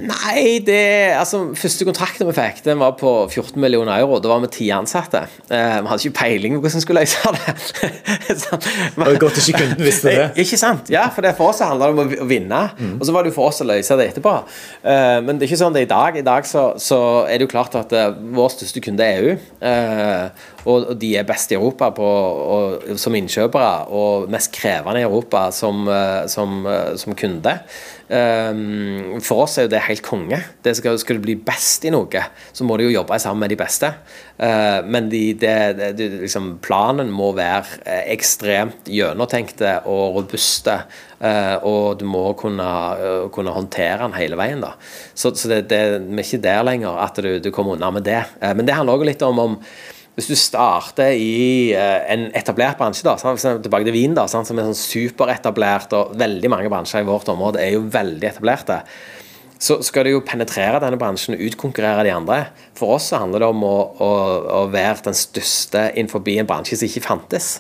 Nei, det Altså, første kontrakten vi fikk, den var på 14 millioner euro. Da var vi ti ansatte. Eh, vi hadde ikke peiling på hvordan vi skulle løse det. Men,
Det godt ikke kunden visste det.
Ikke sant? Ja, for det for oss handla det om å vinne. Mm. Og så var det jo for oss å løse det etterpå. Eh, men det er ikke sånn det er i dag. I dag så, så er det jo klart at eh, vår største kunde er EU. Eh, og, de er best i Europa på, og, som innkjøpere, og mest krevende i Europa som, eh, som, eh, som kunde. Um, for oss er jo det helt konge. Det skal, skal du bli best i noe, så må du jo jobbe sammen med de beste. Uh, men de, det, det, liksom, planen må være ekstremt gjennomtenkte og robuste. Uh, og du må kunne, uh, kunne håndtere den hele veien. da Så, så det, det, vi er ikke der lenger at du, du kommer unna med det. Men det handler også litt om, om hvis du starter i eh, en etablert bransje, da, tilbake til vin, da, som er sånn superetablert, og veldig mange bransjer i vårt område er jo veldig etablerte, så skal du jo penetrere denne bransjen og utkonkurrere de andre. For oss så handler det om å, å, å være den største innenfor en bransje som ikke fantes.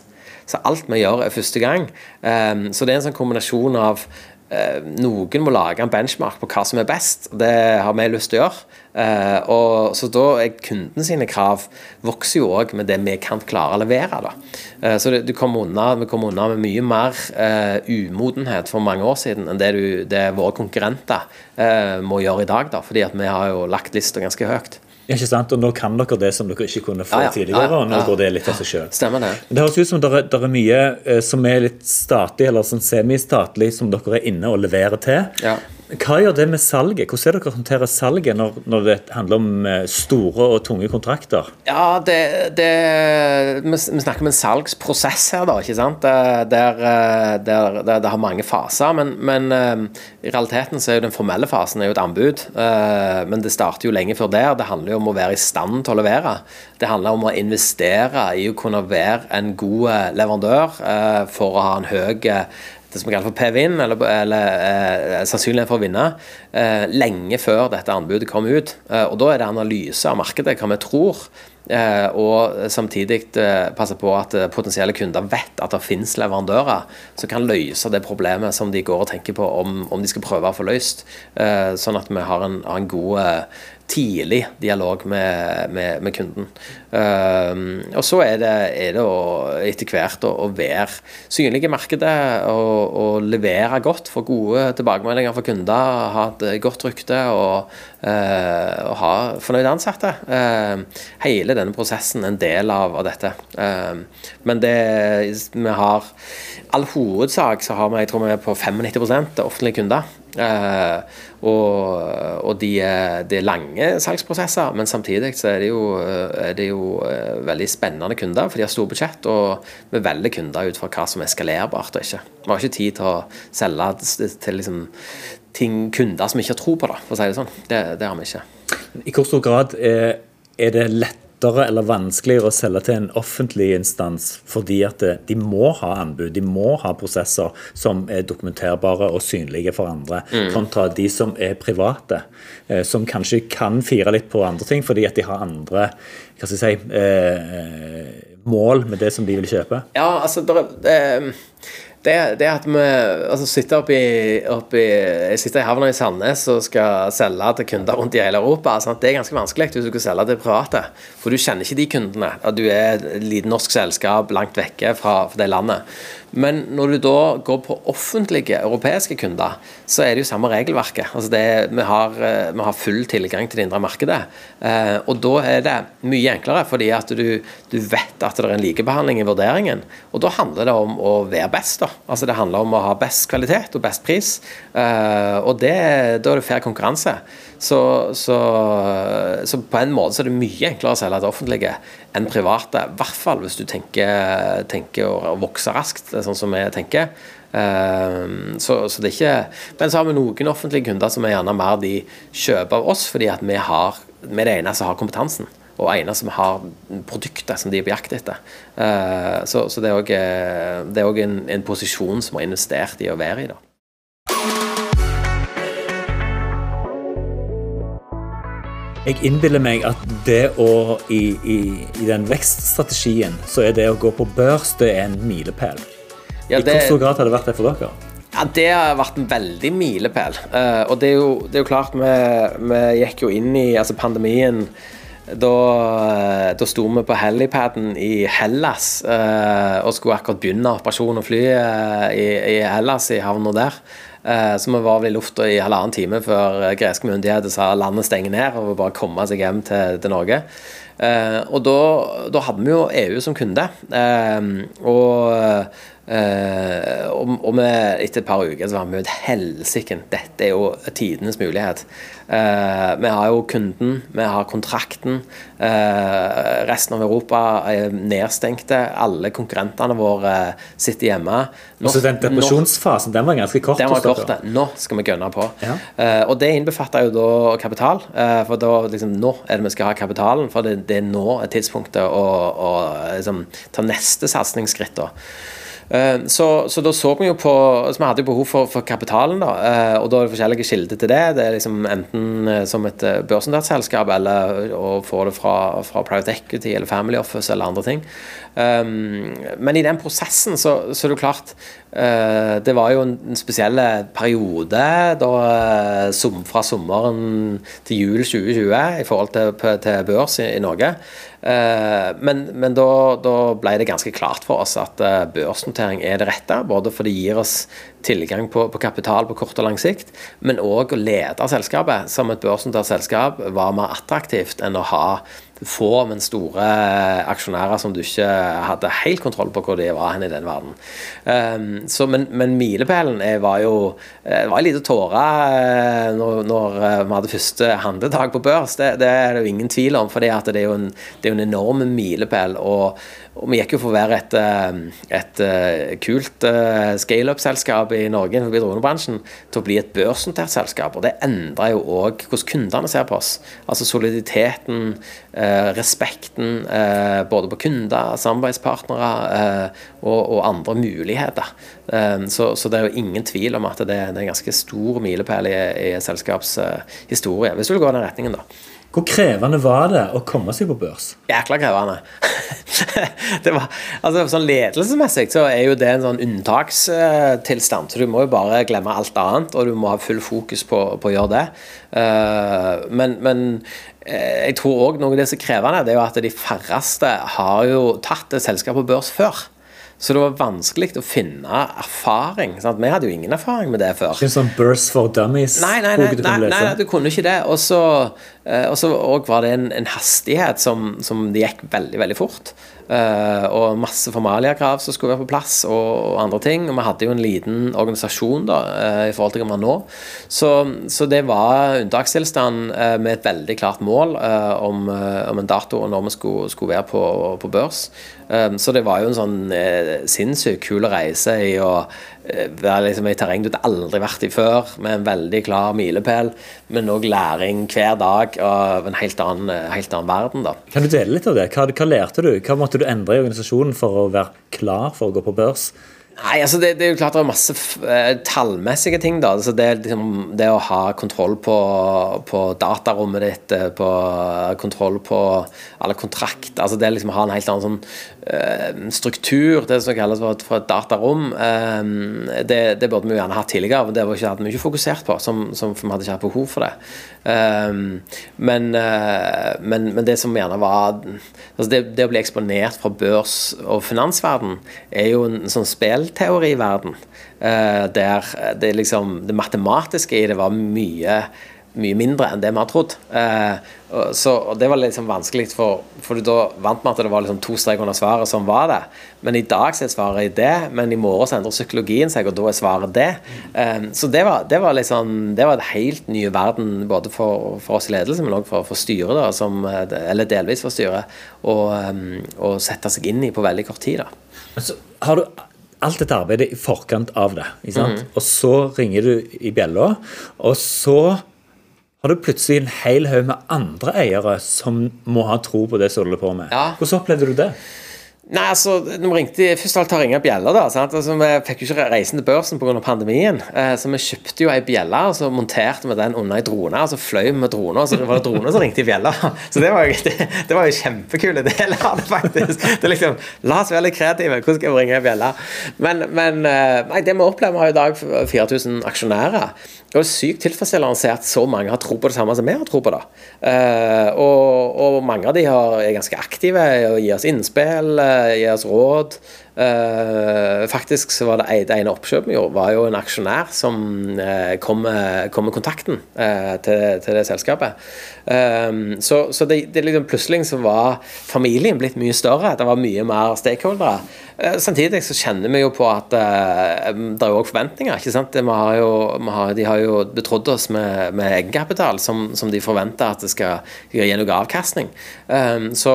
Så alt vi gjør, er første gang. Um, så det er en sånn kombinasjon av eh, noen må lage en benchmark på hva som er best. Det har vi lyst til å gjøre. Eh, og så da er kunden sine krav vokser jo òg med det vi kan klare å levere. da. Eh, så det, du kom unna, vi kom unna med mye mer eh, umodenhet for mange år siden enn det, du, det våre konkurrenter må gjøre i dag. da, fordi at vi har jo lagt lista ganske høyt.
Ja, Ikke sant? Og nå kan dere det som dere ikke kunne få
Ja, ja.
tidligere,
Ja, ja.
og nå
Ja.
går det litt av seg selv.
Stemmer det.
Det høres ut som det er, det mye som er litt statlig eller sånn semistatlig som dere er inne og leverer til. Hva gjør det med salget? Hvordan er dere håndterer salget når, når det handler om eh, store og tunge kontrakter?
Ja, det, det vi, snakker om en salgsprosess her, da. ikke sant? Eh, eh, der, det har mange faser. Men, men i realiteten så er jo den formelle fasen et anbud. Men det starter jo lenge før der. Det handler jo om å være i stand til å levere. Det handler om å investere i å kunne være en god leverandør for å ha en høy det som er kalt for PVIN, eller, eller eh, sannsynligheten for å vinne, eh, lenge før dette anbudet kom ut. Eh, og Da er det analyse av markedet, hva vi tror. Eh, og samtidig eh, passe på at eh, potensielle kunder vet at det finnes leverandører som kan løse det problemet som de går og tenker på om, om de skal prøve å få løst. Sånn at vi har en, har en god tidlig dialog med, med, med kunden. Um, og så er det, er det å, etter hvert å, å være synlig i markedet og, og levere godt, få gode tilbakemeldinger fra kunder, ha et godt rykte og, uh, og ha fornøyde ansatte. Uh, hele denne prosessen er en del av, av dette. Uh, men det vi har All hovedsak så har vi jeg tror vi er på 95% offentlige kunder. Eh, og og de, er, de er lange salgsprosesser, men samtidig så er det jo, er det jo eh, veldig spennende kunder, for de har store budsjett, og vi velger kunder ut fra hva som er skalerbart og ikke. Vi har ikke tid til å selge til, liksom, ting, kunder som ikke har tro på det, for å si det sånn. Det, det har vi ikke.
I hvor stor grad er, er det lettere eller vanskeligere å selge til en offentlig instans fordi at de må ha anbud, de må ha prosesser som er dokumenterbare og synlige for andre, kontra de som er private, eh, som kanskje kan fire litt på andre ting fordi at de har andre hva skal jeg si, eh, mål med det som de vil kjøpe?
Ja, altså der, er- det, det at vi altså, sitter oppe i, Jeg sitter i havna i Sandnes og skal selge til kunder rundt i hele Europa. Sant? Det er ganske vanskelig hvis du skal selge til private. For du kjenner ikke de kundene. Du er et lite norsk selskap langt vekke fra, fra det landet. Men når du da går på offentlige europeiske kunder, så er det jo samme regelverket. Altså det, vi, har, eh, vi, har, full tilgang til det indre markedet. Eh, og da er det mye enklere, fordi at du, du, vet at det er en likebehandling i vurderingen. Og da handler det om å være best. da. Altså Det handler om å ha best kvalitet og best pris. Eh, og det, da er det fair konkurranse. Så, så, så, på en måte så er det mye enklere å selge til offentlige enn private. I hvert fall hvis du tenker, tenker å vokse raskt, sånn som vi tenker. Uh, så, så, det er ikke Men så har vi noen offentlige kunder som er gjerne mer de kjøper av oss fordi at vi, har, vi er det eneste som har kompetansen. Og ene som har produkter som de er på jakt etter. Uh, så, det er òg en, en posisjon som vi har investert i å være i. da.
Jeg innbiller meg at det å i, i, i, den vekststrategien, så er det å gå på børs det er en milepæl. Ja, I hvor stor grad har det vært det for dere?
Ja, Det har vært en veldig milepæl. Uh, og det er, jo, det er jo klart, vi, vi, gikk jo inn i altså pandemien da, eh, da sto vi på helipaden i Hellas eh, og skulle akkurat begynne operasjon og fly uh, i, i, Hellas, i havna der. Eh, så vi var vel i lufta i halvannen time før eh, greske myndigheter sa landet stenger ned og bare komme seg hjem til, til Norge. Eh, og da, da, hadde vi jo EU som kunde. og Uh, og, og med, etter et par uker så var vi et helsike. Dette er jo tidenes mulighet. Uh, vi har jo kunden, vi har kontrakten. Uh, resten av Europa er nedstengte. Alle konkurrentene våre sitter hjemme.
Nå, så den depresjonsfasen den var ganske kort?
Den var kort. Nå skal vi gønne på. Ja. og det innbefatter jo da kapital. for da liksom, nå er det vi skal ha kapitalen. For det, det er nå er tidspunktet å, å liksom, ta neste satsingsskritt. Eh, så, så, da så vi jo på så Vi hadde jo behov for, for kapitalen, da. Eh, og da er det forskjellige kilder til det. Det er liksom enten eh, som et børsnotert selskap eller å få det fra, fra, private equity eller family office eller andre ting. Men i den prosessen så, så er det jo klart Det var jo en spesiell periode da, fra sommeren til jul 2020 i forhold til, til børs i, i Norge. Eh, men, men da, da, ble det ganske klart for oss at eh, børsnotering er det rette. Både for det gir oss tilgang på, på kapital på kort og lang sikt, men òg å lede selskapet som et børsnotert selskap var mer attraktivt enn å ha få, men store aksjonærer som du ikke hadde helt kontroll på hvor de var hen i den verden. Um, så, men, men milepælen var jo Det var en liten tåre når, når, vi hadde første handledag på børs. Det, det, er det jo ingen tvil om, for det er jo en, det er en enorm milepæl. Og, og vi gikk jo for å være et, eh, et, eh, kult eh, scaleup-selskap i Norge forbi dronebransjen til å bli et børsnotert selskap. Og det endrer jo òg hvordan kundene ser på oss. Altså soliditeten, respekten både på kunder, samarbeidspartnere og, og andre muligheter. Så, så, det er jo ingen tvil om at det, det er en ganske stor milepæl i, i selskaps hvis du vil gå i den retningen, da.
Hvor krevende var det å komme seg på børs?
Jækla krevende. det var, altså sånn Ledelsesmessig så er jo det en sånn unntakstilstand. Så du må jo bare glemme alt annet, og du må ha full fokus på, på å gjøre det. Uh, men, men uh, jeg tror òg noe av det som er krevende, det er jo at de færreste har jo tatt et selskap på børs før. Så det var vanskelig å finne erfaring. Sant? Vi hadde jo ingen erfaring med det før.
Ikke sånn Burst for Dummies?
Nei, nei, nei, nei, nei, nei du kunne ikke det. Og så uh, var det en, en hastighet som, som, det gikk veldig, veldig fort. Uh, og masse formaliakrav som skulle være på plass, og, andre ting. Og vi hadde jo en liten organisasjon da, uh, i forhold til hva vi har nå. Så, så, det var unntakstilstand uh, med et veldig klart mål om, om, en dato og når vi skulle, skulle være på, på børs. så det var jo en sånn sinnssykt kul reise i å være liksom i terreng du hadde aldri vært i før, med en veldig klar milepæl, men òg læring hver dag av en helt annen, helt annen verden. da.
Kan du dele litt av det? Hva, hva lærte du? Hva måtte du endre i organisasjonen for å være klar for å gå på børs?
Nei, altså det, det, er jo klart det er masse uh, tallmessige ting. da, altså det, liksom, det, å ha kontroll på, på datarommet ditt, eh, på kontroll på alle kontrakter altså Det liksom å ha en helt annen sånn, uh, struktur, det som kalles for, for et datarom, det, det, burde vi jo gjerne hatt tidligere. men Det var ikke hadde vi ikke fokusert på, som, som, vi hadde ikke hatt behov for det. Men, men, men, det som gjerne var altså det, å bli eksponert fra børs og finansverden er jo en sånn spill spillteoriverden. Uh, der det, liksom, det matematiske i det var mye mye mindre enn det vi har trodd. Eh, så Det var liksom vanskelig, for, for da vant med at det var liksom to strek under svaret, som var det. Men i dag så er svaret det, men i morgen så endrer psykologien seg, og da er svaret det. Eh, så det var, det var liksom Det var et helt ny verden både for, for oss i ledelse, men òg for, for styret, da, som, eller delvis for styret, å sette seg inn i på veldig kort tid. da.
Altså, har du alt dette arbeidet i forkant av det. Mm. Og så ringer du i bjella, og så har du plutselig en hel haug med andre eiere som må ha tro på det som du holder på med.
Ja.
Hvordan opplevde du det?
Nei, altså, de ringte først alt å ringe bjeller. da, sant? Altså, Vi fikk jo ikke reisen til børsen pga. pandemien. Eh, så vi kjøpte jo ei bjelle og så monterte vi den under ei drone. og Så fløy vi med droner, så det var det drone som ringte i bjella. Så det var jo, det, det var jo kjempekule deler faktisk. Det er liksom, La oss være litt kreative. Hvordan skal vi ringe ei bjelle? Men, men eh, nei, det vi opplever, vi har i dag 4000 aksjonærer. Det er sykt tilfredsstillende å se at så mange har tro på det samme som vi har tro på. det. Uh, og, og, mange av de er ganske aktive og gir oss innspill, gir oss råd. Uh, faktisk så var det, det ene oppkjøpet vi gjorde, var jo en aksjonær som kom med, kom, med, kontakten til, til, det selskapet. Så, så det, det liksom plutselig så var familien blitt mye større. Det var mye mer stakeholdere. Uh, samtidig så kjenner vi jo på at uh, det er jo òg forventninger. ikke sant? Har jo, har, de har jo betrodd oss med, med egenkapital som, som, de forventer at det skal gi noe avkastning. Um, så,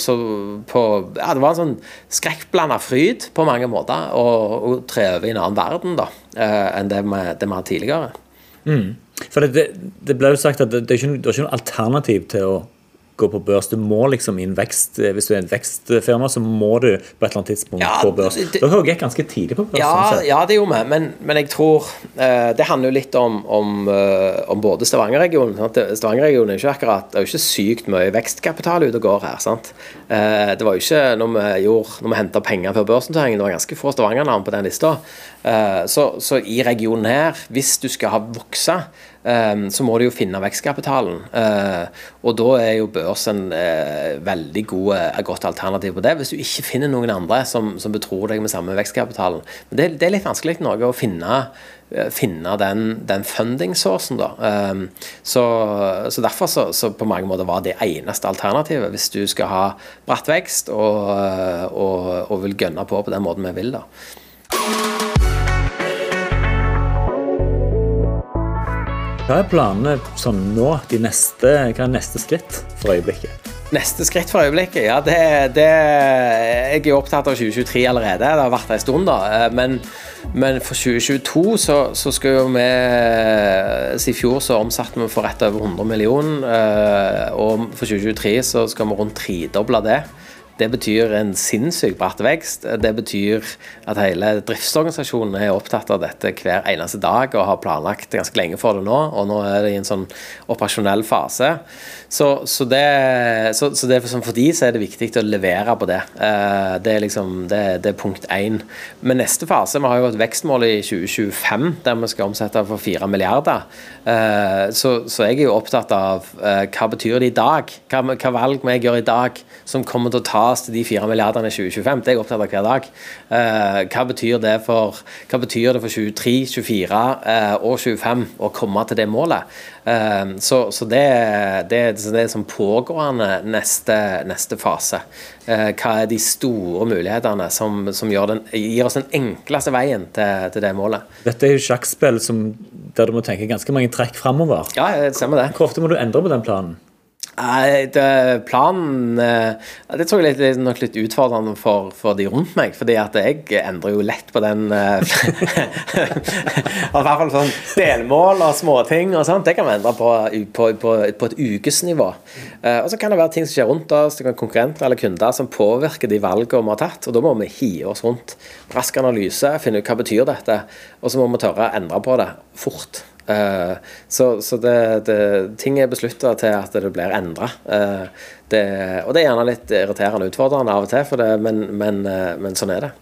så på, ja, det var en sånn skrekkblanda fryd på mange måter å tre over i en annen verden da, uh, enn det vi, det vi har tidligere.
Mm. For det, det, ble jo sagt at det, er ikke, det er ikke noe alternativ til å gå på børs. Du må liksom i en vekst, eh, Hvis du er et vekstfirma, så må du på et eller annet tidspunkt ja, på børs. Dere gikk ganske tidlig på børs.
Ja, sånn ja det gjorde vi, men, men, jeg tror uh, Det handler jo litt om, om, uh, om både Stavanger-regionen. Stavanger-regionen er jo ikke akkurat Det er jo ikke sykt mye vekstkapital ute og går her. sant? Uh, det var jo ikke når vi, gjorde, når vi henta penger før børsnoteringen, det var ganske få Stavanger-navn på den lista. Så, så i regionen her, hvis du skal ha vokse så må du jo finne vekstkapitalen. Eh, og da er jo børs en eh, veldig god, eh, godt alternativ på det, hvis du ikke finner noen andre som, som betror deg med samme vekstkapitalen. Men det, det er litt vanskelig noe å finne finne den, den funding-sourcen. da. Um, så, så, Derfor så, så, på mange måter var det eneste alternativet hvis du skal ha bratt vekst og, og, og vil gønne på på den måten vi vil. da.
Hva er planene sånn nå? De neste, hva er neste skritt for øyeblikket?
Neste skritt for øyeblikket? Ja, det, det Jeg er opptatt av 2023 allerede. Det har vært en stund, da. Eh, men, men for 2022 så, så skal jo vi I fjor så omsatte vi for rett over 100 millioner. Eh, og for 2023 så skal vi rundt tredoble det. Det betyr en sinnssykt bratt vekst. Det betyr at hele driftsorganisasjonen er opptatt av dette hver eneste dag og har planlagt ganske lenge for det nå. Og nå er det i en sånn operasjonell fase. Så, så, det, så, så det, for de så er det viktig å levere på det. Eh, det er liksom det, det er punkt én. Men neste fase Vi har jo et vekstmål i 2025 der vi skal omsette for 4 milliarder. Eh, så, jeg er jo opptatt av eh, hva betyr det i dag? Hva, hva valg må jeg gjøre i dag som kommer til å tas til de 4 milliardene i 2025. Det er jeg opptatt av hver dag. Uh, hva, betyr det for, hva betyr det for 23, 24 uh, og 25 å komme til det målet? Uh, så, så det, det, det, er som pågående neste, neste fase. Eh, hva er de store mulighetene som, som den, gir oss den enkleste veien til, til, det målet?
Dette er jo sjakkspill der du må tenke ganske mange trekk framover.
Ja, det stemmer det.
Hvor ofte må du endre på den planen?
Planen eh, Det tror jeg er nok litt utfordrende for, for, de rundt meg. fordi at jeg endrer jo lett på den eh, I hvert fall sånn delmål og småting og. Det kan vi endre på, på, på, på et ukesnivå. Eh, og så kan det være ting som skjer rundt oss, det kan konkurrenter eller kunder som påvirker de valgene vi har tatt. Og da må vi hive oss rundt. Rask analyse, finne ut hva betyr dette, og så må vi tørre å endre på det fort. Uh, så, så det, det, ting er beslutta til at det blir endra. Uh, og det er gjerne litt irriterende og utfordrende av og til, det, men, men, uh, men, sånn er det.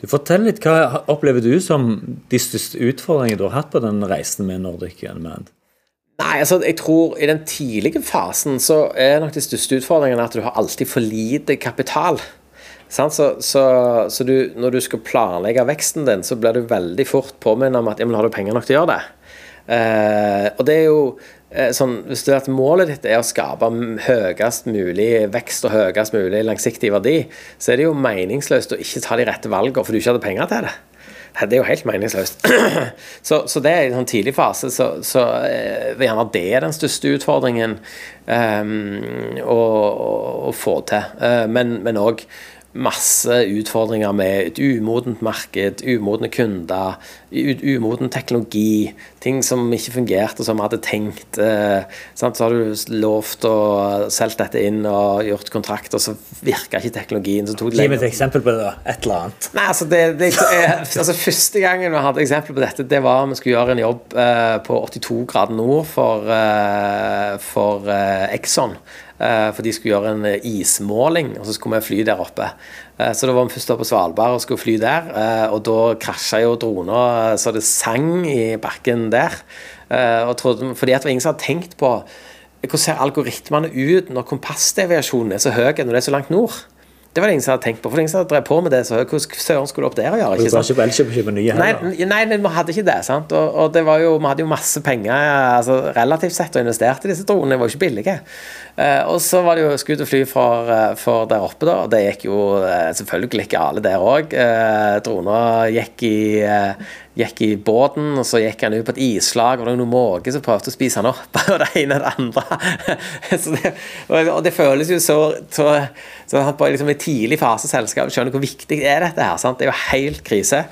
Du Fortell litt, Hva opplever du som de største utfordringene du har hatt på den reisen med Nordic Unmanned?
Nei, altså jeg tror I den tidlige fasen så er nok de største utfordringene at du har alltid for lite kapital. Så, så, så du, når du skal planlegge veksten din, så blir du veldig fort påminnet om at ja, men har du penger nok til å gjøre det. Eh, og det er jo eh, sånn, Hvis det er at målet ditt er å skape høyest mulig vekst og høyest mulig langsiktig verdi, så er det jo meningsløst å ikke ta de rette valgene for du ikke hadde penger til det. Det er jo helt meningsløst. så, så, det er i en sånn tidlig fase, så, så er gjerne det er den største utfordringen um, å, å, få til. Men òg masse utfordringer med et umodent marked, umodne kunder, umoden teknologi, ting som ikke fungerte som vi hadde tenkt. Eh, så har du lovt å selge dette inn og gjort kontrakt, og så virka ikke teknologien.
Gi meg et eksempel på det, da. Et eller annet.
Nei, altså, det, det, altså, Første gangen vi hadde eksempel på dette, det var vi skulle gjøre en jobb eh, på 82 grader nord for, eh, for eh, Exxon. Eh, for de skulle gjøre en eh, ismåling, og så skulle vi fly der oppe. Eh, så da var vi først oppe på Svalbard og skulle fly der, og da krasja jo drona så det sang i bakken der. Og trodde, fordi at det var ingen som hadde tenkt på hvordan ser algoritmene ut når kompassdeviasjonen er så høy når det er så langt nord. Det var det ingen som hadde tenkt på. For ingen som hadde drevet på med det. så Hvordan søren skulle opp der å gjøre?
ikke sant? Du var ikke kjøpe nye
heller? Nei, nei, vi hadde ikke det. sant? Og, og det var jo, vi hadde jo masse penger altså relativt sett og investerte i disse dronene. De var jo ikke billige. Uh, og så var det jo skudd og fly for, uh, for, der oppe, da. Og det gikk jo uh, selvfølgelig alle der òg. Uh, droner gikk i gikk i båten, og så gikk han ut på et islag, og det var noen måker som prøvde å spise han opp. Og det ene og det andre. det, og, det føles jo så, så, så på liksom, en tidlig fase selskap skjønner hvor viktig er dette her. Sant? Det er jo helt krise.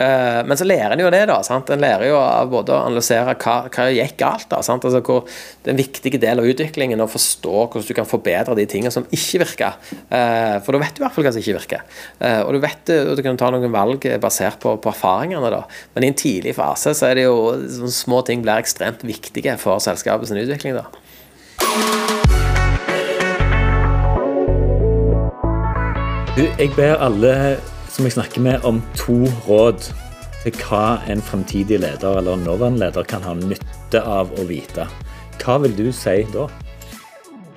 Uh, men så lærer en jo det, da. Sant? En lærer jo av både å analysere hva, hva gikk galt. da, sant? Altså hvor Det er en viktig del av utviklingen å forstå hvordan du kan forbedre de tingene som ikke virker. Uh, for da vet du i hvert fall hva som ikke virker. Uh, og du vet og du kan ta noen valg basert på, på, erfaringene. da. Men i en tidlig fase så er det jo sånne små ting blir ekstremt viktige for selskapets utvikling. da.
Jeg ber alle som jeg snakker med, om to råd til hva en fremtidig leder eller nåværende leder kan ha nytte av å vite. Hva vil du si da?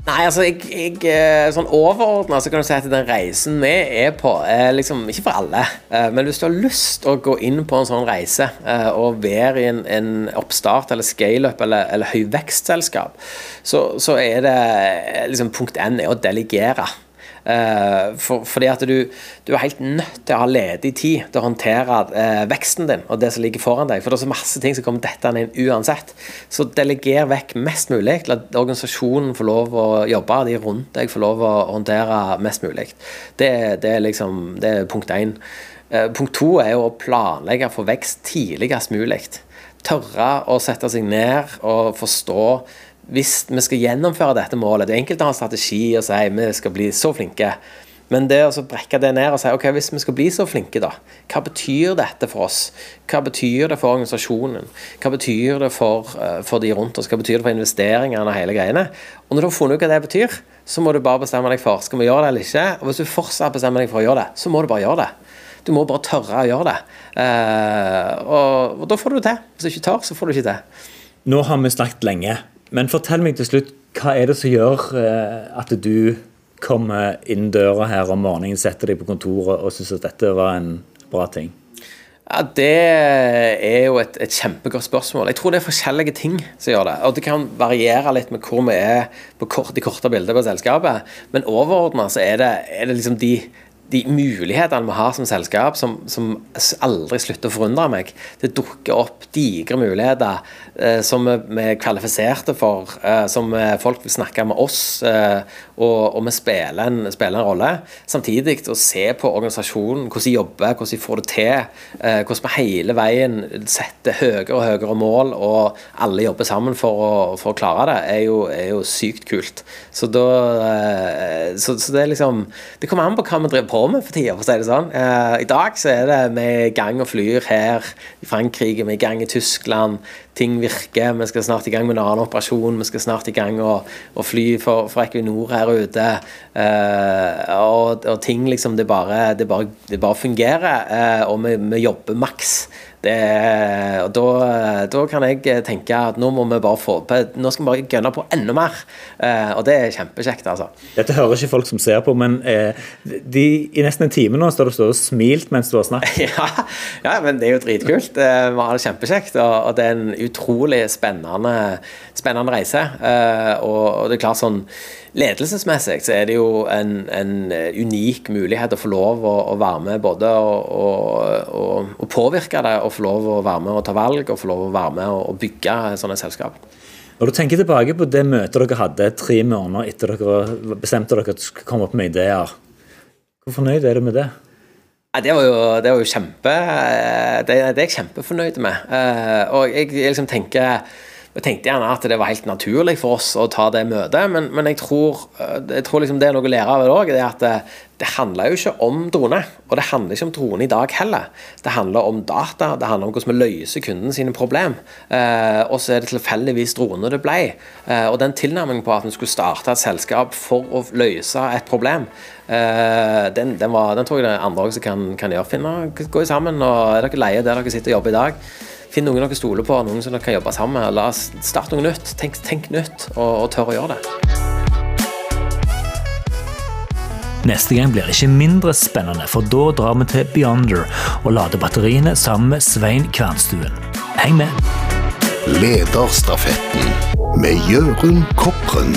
Nei, altså, jeg, jeg, eh, sånn overordna så kan du si at den reisen vi er på, er liksom ikke for alle. Eh, men hvis du har lyst å gå inn på en sånn reise eh, og være i en, en oppstart eller scaleup eller, eller høyvekstselskap, så, så er det liksom punkt N er å delegere. Uh, for, fordi at du, du, er helt nødt til å ha ledig tid til å håndtere uh, veksten din og det som ligger foran deg. For det er så masse ting som kommer dettende inn uansett. Så deleger vekk mest mulig. La organisasjonen få lov å jobbe, de rundt deg får lov å håndtere mest mulig. Det, det, er liksom det er punkt én. Uh, punkt to er jo å planlegge for vekst tidligst mulig. Tørre å sette seg ned og forstå hvis vi skal gjennomføre dette målet Det er har en strategi og sier vi skal bli så flinke. Men det å brekke det ned og si ok, hvis vi skal bli så flinke, da, hva betyr dette for oss? Hva betyr det for organisasjonen? Hva betyr det for, uh, for de rundt oss? Hva betyr det for investeringene og hele greiene? Og når du har funnet ut hva det betyr, så må du bare bestemme deg for skal vi gjøre det eller ikke. Og hvis du fortsatt bestemmer deg for å gjøre det, så må du bare gjøre det. Du må bare tørre å gjøre det. Uh, og, og da får du det til. Hvis du ikke tør, så får du ikke til.
Nå har vi snakket lenge. Men fortell meg til slutt, hva er det som gjør eh, at du kommer inn døra her om morgenen, setter deg på kontoret og syns at dette var en bra ting?
Ja, Det er jo et, et, kjempegodt spørsmål. Jeg tror det er forskjellige ting som gjør det. Og det kan variere litt med hvor vi er på kort, de korte bildene på selskapet. Men overordna så er det, er det liksom de de mulighetene vi har som selskap, som, som, aldri slutter å forundre meg. Det dukker opp digre muligheter eh, som vi, er kvalifiserte for, eh, som eh, folk vil snakke med oss, eh, og, og, vi spiller en, spiller en, rolle. Samtidig å se på organisasjonen, hvordan de jobber, hvordan de får det til. Eh, hvordan vi hele veien setter høyere og høyere mål, og alle jobber sammen for å, for å klare det, er jo, er jo, sykt kult. Så da eh, så, så det er liksom Det kommer an på hva vi driver på med for tida, for å si det sånn. Eh, I dag så er det vi i gang og flyr her i Frankrike, vi er i gang i Tyskland. Ting virker. Vi skal snart i gang med en annen operasjon. Vi skal snart i gang og, og fly for, for, Equinor her ute. Eh, og, og, ting liksom Det bare, det bare, det bare fungerer. Eh, og vi, vi, jobber maks Det, og da, da kan jeg tenke at nå må vi bare få på Nå skal vi bare gønne på enda mer. Eh, og det er kjempekjekt, altså.
Dette hører ikke folk som ser på, men eh, de, i nesten en time nå står du og smilt mens du har snakket.
ja, ja, men det er jo dritkult. Eh, vi har det kjempekjekt, og, og det er en utrolig spennende, spennende reise. Eh, og, og det er klart sånn Ledelsesmessig så er det jo en, en unik mulighet å få lov å, å være med både å påvirke det, og få lov å være med og ta valg, og få lov å være med og bygge sånne selskap.
Når du tenker tilbake på det møtet dere hadde tre måneder etter dere bestemte dere at dere komme opp med ideer, hvor fornøyd er du med det?
det var jo, det var jo kjempe det, det, er jeg kjempefornøyd med. Eh, og jeg, jeg liksom tenker vi tenkte gjerne at det var helt naturlig for oss å ta det møtet, men, men jeg tror, eh, jeg tror liksom det er noe å lære av det òg. Det, det, det handler jo ikke om drone, og det handler ikke om drone i dag heller. Det handler om data, det handler om hvordan vi løser kunden sine problem. Eh, og så er det tilfeldigvis drone det ble. Eh, og den tilnærmingen på at vi skulle starte et selskap for å løse et problem, eh, den, den, var, den, tror jeg det er andre også kan, kan gjøre. Finne, gå sammen, og er dere leie der dere sitter og jobber i dag? Finn noen dere stoler på, noen som dere kan jobbe sammen med. La oss starte noe nytt. Tenk, tenk nytt, og, og tør å gjøre det.
Neste gang blir det ikke mindre spennende, for da drar vi til Beyonder og lader batteriene sammen med Svein Kvernstuen. Heng med!
Lederstafetten med Jørund Kopren.